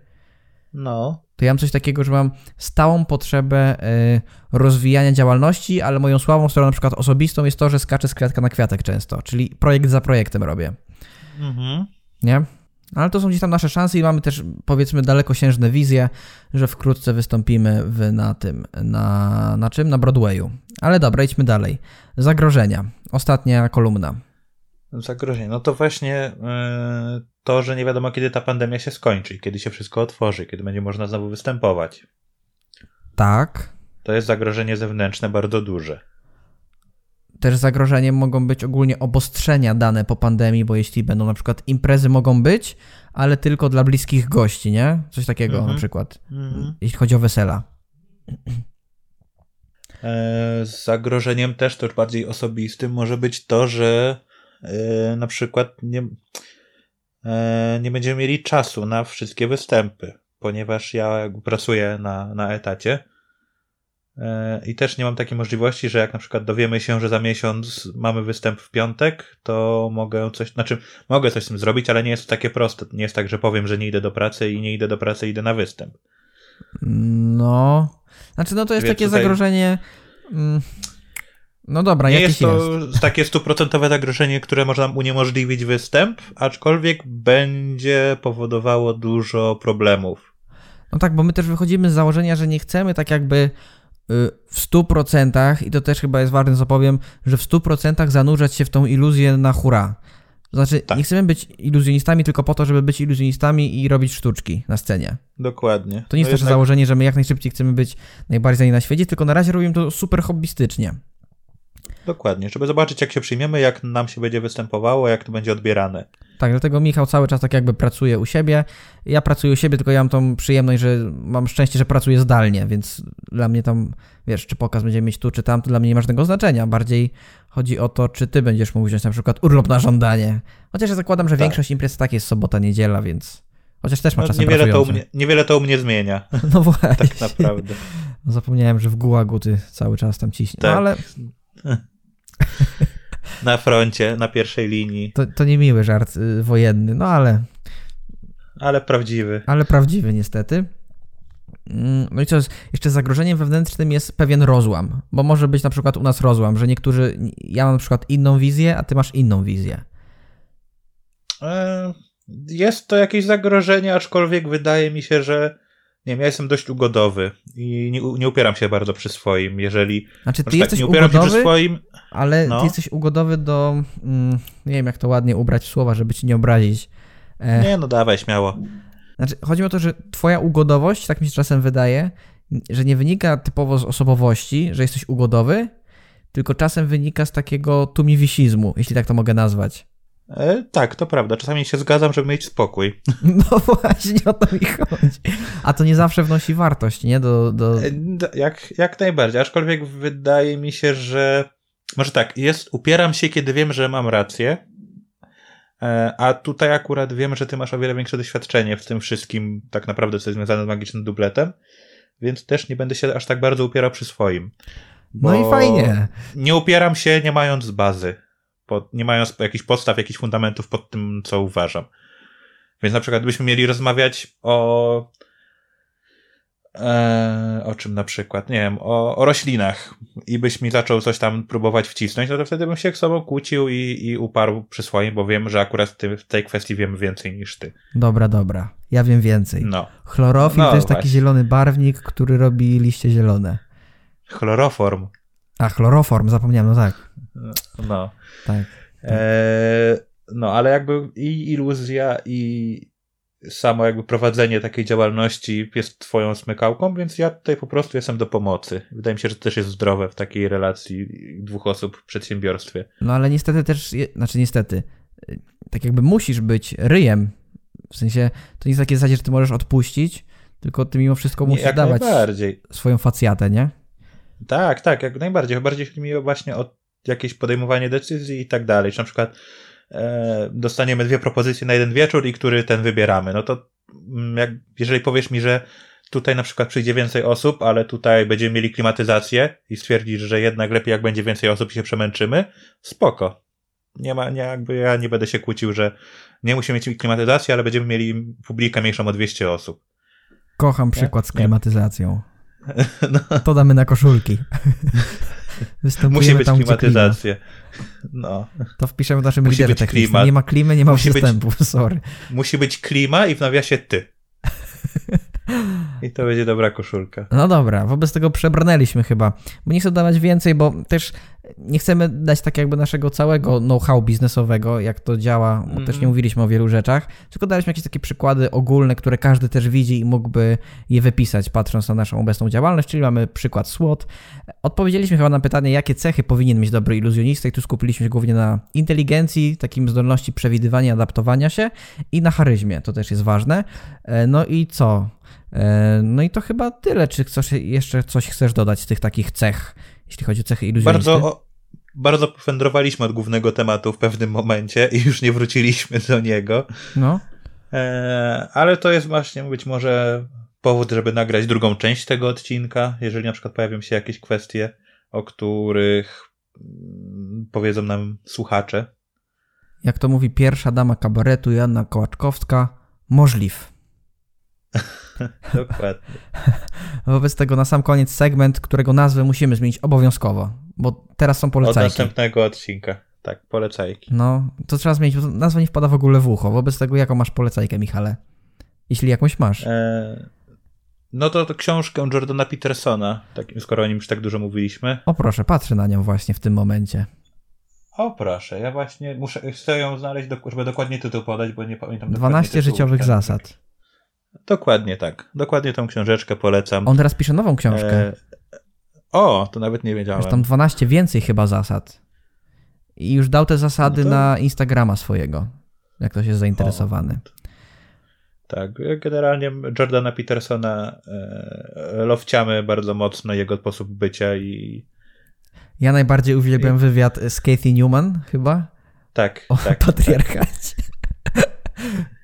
No. To ja mam coś takiego, że mam stałą potrzebę y, rozwijania działalności, ale moją słabą stroną, na przykład osobistą, jest to, że skaczę z kwiatka na kwiatek często, czyli projekt za projektem robię. Mhm. Nie? Ale to są gdzieś tam nasze szanse i mamy też, powiedzmy, dalekosiężne wizje, że wkrótce wystąpimy w, na tym, na, na czym? Na Broadwayu. Ale dobra, idźmy dalej. Zagrożenia. Ostatnia kolumna. Zagrożenie. No to właśnie yy, to, że nie wiadomo, kiedy ta pandemia się skończy, kiedy się wszystko otworzy, kiedy będzie można znowu występować. Tak. To jest zagrożenie zewnętrzne bardzo duże. Też zagrożeniem mogą być ogólnie obostrzenia dane po pandemii, bo jeśli będą na przykład imprezy mogą być, ale tylko dla bliskich gości, nie? Coś takiego Mhm. na przykład, Mhm. jeśli chodzi o wesela. E, zagrożeniem też, to już bardziej osobistym, może być to, że e, na przykład nie, e, nie będziemy mieli czasu na wszystkie występy, ponieważ ja jakby pracuję na, na etacie i też nie mam takiej możliwości, że jak na przykład dowiemy się, że za miesiąc mamy występ w piątek, to mogę coś, znaczy mogę coś z tym zrobić, ale nie jest to takie proste. Nie jest tak, że powiem, że nie idę do pracy i nie idę do pracy, idę na występ. No. Znaczy, no to jest takie tutaj- zagrożenie. Mm, no dobra, Nie jest to takie stuprocentowe zagrożenie, które może nam uniemożliwić występ, aczkolwiek będzie powodowało dużo problemów. No tak, bo my też wychodzimy z założenia, że nie chcemy tak jakby w 100% i to też chyba jest ważne, co powiem, że w 100% zanurzać się w tą iluzję na hura. To znaczy, Tak. nie chcemy być iluzjonistami tylko po to, żeby być iluzjonistami i robić sztuczki na scenie. Dokładnie. To nie jest No nasze jednak- założenie, że my jak najszybciej chcemy być najbardziej znani na świecie, tylko na razie robimy to super hobbystycznie. Dokładnie, żeby zobaczyć jak się przyjmiemy, jak nam się będzie występowało, jak to będzie odbierane. Tak, dlatego Michał cały czas tak jakby pracuje u siebie. Ja pracuję u siebie, tylko ja mam tą przyjemność, że mam szczęście, że pracuję zdalnie, więc dla mnie tam, wiesz, czy pokaz będziemy mieć tu, czy tam, to dla mnie nie ma żadnego znaczenia. Bardziej chodzi o to, czy ty będziesz mógł wziąć na przykład urlop na żądanie. Chociaż ja zakładam, że Tak. większość imprez tak jest sobota, niedziela, więc... Chociaż też ma No, czasem niewiele, to u pracujące. mnie, niewiele to u mnie zmienia, No właśnie. tak naprawdę. Zapomniałem, że w gułagu ty cały czas tam ciśnie. No Tak. ale Na froncie, na pierwszej linii, to, to nie miły żart y, wojenny, no ale... ale prawdziwy. ale prawdziwy niestety. Mm, No i co jest, jeszcze zagrożeniem wewnętrznym jest pewien rozłam, bo może być na przykład u nas rozłam, że niektórzy, ja mam na przykład inną wizję, a ty masz inną wizję. E, Jest to jakieś zagrożenie, aczkolwiek wydaje mi się, że nie wiem, ja jestem dość ugodowy i nie, nie upieram się bardzo przy swoim. Jeżeli Znaczy ty tak, jesteś nie upieram się przy ugodowy, swoim, ale no. ty jesteś ugodowy do, mm, nie wiem jak to ładnie ubrać słowa, żeby ci nie obrazić. E, nie no dawaj, śmiało. Znaczy, chodzi o to, że twoja ugodowość, tak mi się czasem wydaje, że nie wynika typowo z osobowości, że jesteś ugodowy, tylko czasem wynika z takiego tumiwisizmu, jeśli tak to mogę nazwać. E, tak, to prawda. Czasami się zgadzam, żeby mieć spokój. No właśnie o to mi chodzi. A to nie zawsze wnosi wartość, nie? Do, do... E, Jak, jak najbardziej. Aczkolwiek wydaje mi się, że może tak, jest, upieram się, kiedy wiem, że mam rację. E, A tutaj akurat wiem, że ty masz o wiele większe doświadczenie w tym wszystkim, tak naprawdę, co jest związane z magicznym dubletem, więc też nie będę się aż tak bardzo upierał przy swoim. No i fajnie. Nie upieram się, nie mając bazy, pod, nie mając jakichś podstaw, jakichś fundamentów pod tym, co uważam. Więc na przykład, gdybyśmy mieli rozmawiać o. E, o czym na przykład? Nie wiem, o, o roślinach i byś mi zaczął coś tam próbować wcisnąć, no to wtedy bym się z sobą kłócił i, i uparł przy swoim, bo wiem, że akurat w, tym, w tej kwestii wiem więcej niż ty. Dobra, dobra. Ja wiem więcej. No. Chlorofil No to jest taki właśnie. zielony barwnik, który robi liście zielone. Chloroform. A, chloroform, zapomniałem, no tak. No. Tak. E, no, ale jakby i iluzja, i samo jakby prowadzenie takiej działalności jest twoją smykałką, więc ja tutaj po prostu jestem do pomocy. Wydaje mi się, że to też jest zdrowe w takiej relacji dwóch osób w przedsiębiorstwie. No ale niestety też, znaczy niestety, tak jakby musisz być ryjem. W sensie, to nie jest takie zasadzie, że ty możesz odpuścić, tylko ty mimo wszystko musisz dawać najbardziej. swoją facjatę, nie? Tak, tak, jak najbardziej. Bardziej chodzi mi właśnie o jakieś podejmowanie decyzji i tak dalej. Czy na przykład e, dostaniemy dwie propozycje na jeden wieczór i który ten wybieramy. No to mm, jak, jeżeli powiesz mi, że tutaj na przykład przyjdzie więcej osób, ale tutaj będziemy mieli klimatyzację i stwierdzisz, że jednak lepiej jak będzie więcej osób i się przemęczymy, spoko. nie ma, nie, jakby ja nie będę się kłócił, że nie musimy mieć klimatyzacji, ale będziemy mieli publikę mniejszą o 200 osób. Kocham przykład z klimatyzacją. No. To damy na koszulki. Musi być tam, klimatyzacja. No. To wpiszemy w naszym liderze. Nie ma klimy, nie ma musi przystępu, być, sorry. Musi być klima i w nawiasie ty. I to będzie dobra koszulka. No dobra, wobec tego przebrnęliśmy chyba. Bo nie chcę dawać więcej, bo też nie chcemy dać tak jakby naszego całego know-how biznesowego, jak to działa, bo też nie mhm. mówiliśmy o wielu rzeczach, tylko daliśmy jakieś takie przykłady ogólne, które każdy też widzi i mógłby je wypisać, patrząc na naszą obecną działalność, czyli mamy przykład SWOT. Odpowiedzieliśmy chyba na pytanie, jakie cechy powinien mieć dobry iluzjonista i tu skupiliśmy się głównie na inteligencji, takim zdolności przewidywania, adaptowania się i na charyzmie, to też jest ważne. E, no i co? E, no i to chyba tyle. Czy chcesz, jeszcze coś chcesz dodać z tych takich cech, jeśli chodzi o cechy iluzjonisty? Bardzo, bardzo powędrowaliśmy od głównego tematu w pewnym momencie i już nie wróciliśmy do niego. No. E, ale to jest właśnie być może powód, żeby nagrać drugą część tego odcinka, jeżeli na przykład pojawią się jakieś kwestie, o których mm, powiedzą nam słuchacze. Jak to mówi pierwsza dama kabaretu Joanna Kołaczkowska, możliw. Dokładnie. Wobec tego na sam koniec segment, którego nazwę musimy zmienić obowiązkowo, bo teraz są polecajki. Od następnego odcinka. Tak, polecajki. No, to trzeba zmienić, bo nazwa nie wpada w ogóle w ucho. Wobec tego, jaką masz polecajkę, Michale? Jeśli jakąś masz. E, no to, to książkę Jordana Petersona, takim, skoro o nim już tak dużo mówiliśmy. O proszę, patrzę na nią właśnie w tym momencie. O proszę, ja właśnie muszę, chcę ją znaleźć, żeby dokładnie tytuł podać, bo nie pamiętam 12 życiowych zasad. Dokładnie tak. Dokładnie tą książeczkę polecam. On teraz pisze nową książkę. E... O, to nawet nie wiedziałem. Jest tam 12 więcej chyba zasad. I już dał te zasady no to... na Instagrama swojego, jak ktoś jest zainteresowany. O. Tak, generalnie Jordana Petersona e, lowciamy bardzo mocno, jego sposób bycia i... Ja najbardziej uwielbiam I... wywiad z Kathy Newman chyba. Tak, o tak. patriarchacie.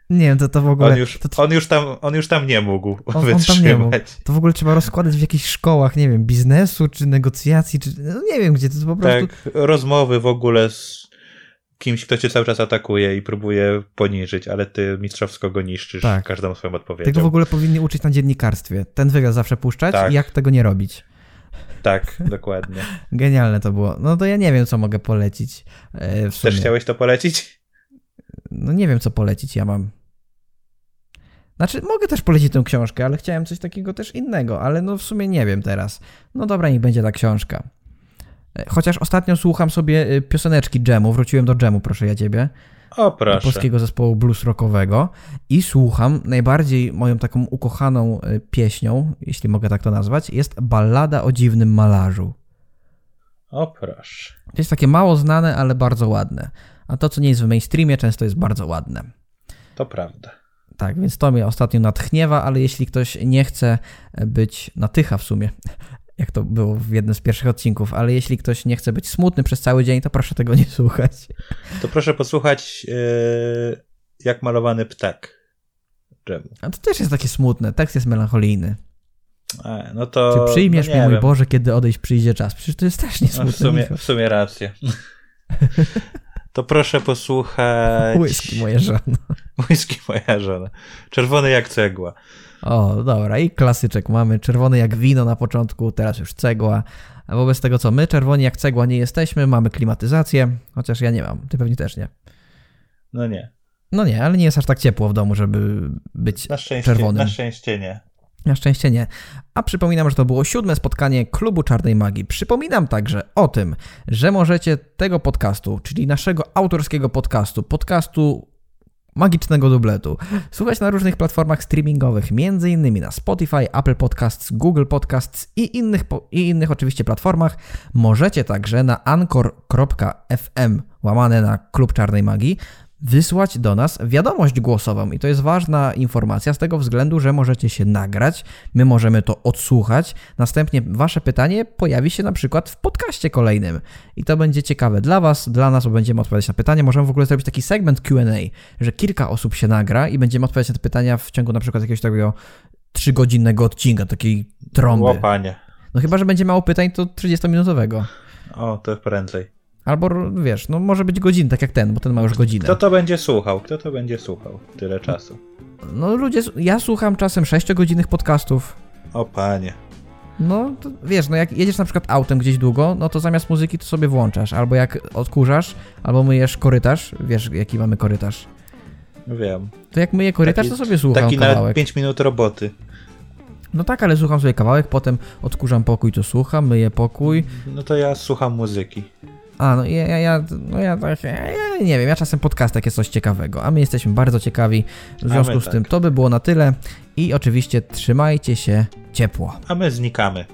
Nie wiem, to, to w ogóle... On już, to, on już, tam, on już tam nie mógł on, wytrzymać. On tam nie mógł. To w ogóle trzeba rozkładać w jakichś szkołach, nie wiem, biznesu, czy negocjacji, czy... No nie wiem, gdzie to, to po prostu... Tak, rozmowy w ogóle z kimś, kto cię cały czas atakuje i próbuje poniżyć, ale ty mistrzowsko go niszczysz tak. każdą swoją odpowiedzią. Tego w ogóle powinni uczyć na dziennikarstwie. Ten wywiad zawsze puszczać tak. i jak tego nie robić. Tak, dokładnie. Genialne to było. No to ja nie wiem, co mogę polecić. E, Też chciałeś to polecić? No nie wiem, co polecić ja mam. Znaczy, mogę też polecić tę książkę, ale chciałem coś takiego też innego, ale no w sumie nie wiem teraz. No dobra, niech będzie ta książka. E, chociaż ostatnio słucham sobie e, pioseneczki dżemu, wróciłem do dżemu, proszę ja ciebie. O, proszę. Polskiego zespołu blues rockowego i słucham najbardziej moją taką ukochaną e, pieśnią, jeśli mogę tak to nazwać, jest Ballada o dziwnym malarzu. O, proszę. To jest takie mało znane, ale bardzo ładne. A to, co nie jest w mainstreamie, często jest bardzo ładne. To prawda. Tak, więc to mnie ostatnio natchniewa, ale jeśli ktoś nie chce być natycha w sumie, jak to było w jednym z pierwszych odcinków, ale jeśli ktoś nie chce być smutny przez cały dzień, to proszę tego nie słuchać. To proszę posłuchać yy, jak malowany ptak. A to też jest takie smutne, tekst jest melancholijny. A, no to, Czy przyjmiesz no mnie, mój Boże, kiedy odejść przyjdzie czas? Przecież to jest też niesmutne. No w, sumie, w sumie rację. to proszę posłuchać... Whisky moja żona. Whisky moja żona. Czerwony jak cegła. O, dobra, i klasyczek mamy. Czerwony jak wino na początku, teraz już cegła. A wobec tego co my, czerwoni jak cegła nie jesteśmy, mamy klimatyzację, chociaż ja nie mam, ty pewnie też nie. No nie. No nie, ale nie jest aż tak ciepło w domu, żeby być na szczęście, czerwonym. Na szczęście nie. Na szczęście nie. A przypominam, że to było siódme spotkanie Klubu Czarnej Magii. Przypominam także o tym, że możecie tego podcastu, czyli naszego autorskiego podcastu, podcastu magicznego dubletu. Słuchać na różnych platformach streamingowych, m.in. na Spotify, Apple Podcasts, Google Podcasts i innych, i innych oczywiście platformach. Możecie także na anchor.fm łamane na Klub Czarnej Magii wysłać do nas wiadomość głosową. I to jest ważna informacja z tego względu, że możecie się nagrać, my możemy to odsłuchać, następnie wasze pytanie pojawi się na przykład w podcaście kolejnym. I to będzie ciekawe dla was, dla nas, bo będziemy odpowiadać na pytania. Możemy w ogóle zrobić taki segment Q&A, że kilka osób się nagra i będziemy odpowiadać na te pytania w ciągu na przykład jakiegoś takiego trzygodzinnego odcinka, takiej trąby. Łopanie. No chyba, że będzie mało pytań, to 30-minutowego. O, to prędzej. Albo wiesz, no może być godzin, tak jak ten, bo ten ma już godzinę. Kto to będzie słuchał? Kto to będzie słuchał tyle czasu? No ludzie, ja słucham czasem 6-godzinnych podcastów. O panie. No, to, wiesz, no jak jedziesz na przykład autem gdzieś długo, no to zamiast muzyki to sobie włączasz. Albo jak odkurzasz, albo myjesz korytarz, wiesz jaki mamy korytarz. Wiem. To jak myję korytarz, Taki- to sobie słucham Taki kawałek. nawet 5 minut roboty. No tak, ale słucham sobie kawałek, potem odkurzam pokój, to słucham, myję pokój. No to ja słucham muzyki. A, no ja, ja, ja, no ja, tak, ja, ja nie wiem, ja czasem podcastek jest coś ciekawego, a my jesteśmy bardzo ciekawi. W związku my z tak. tym to by było na tyle i oczywiście trzymajcie się ciepło. A my znikamy.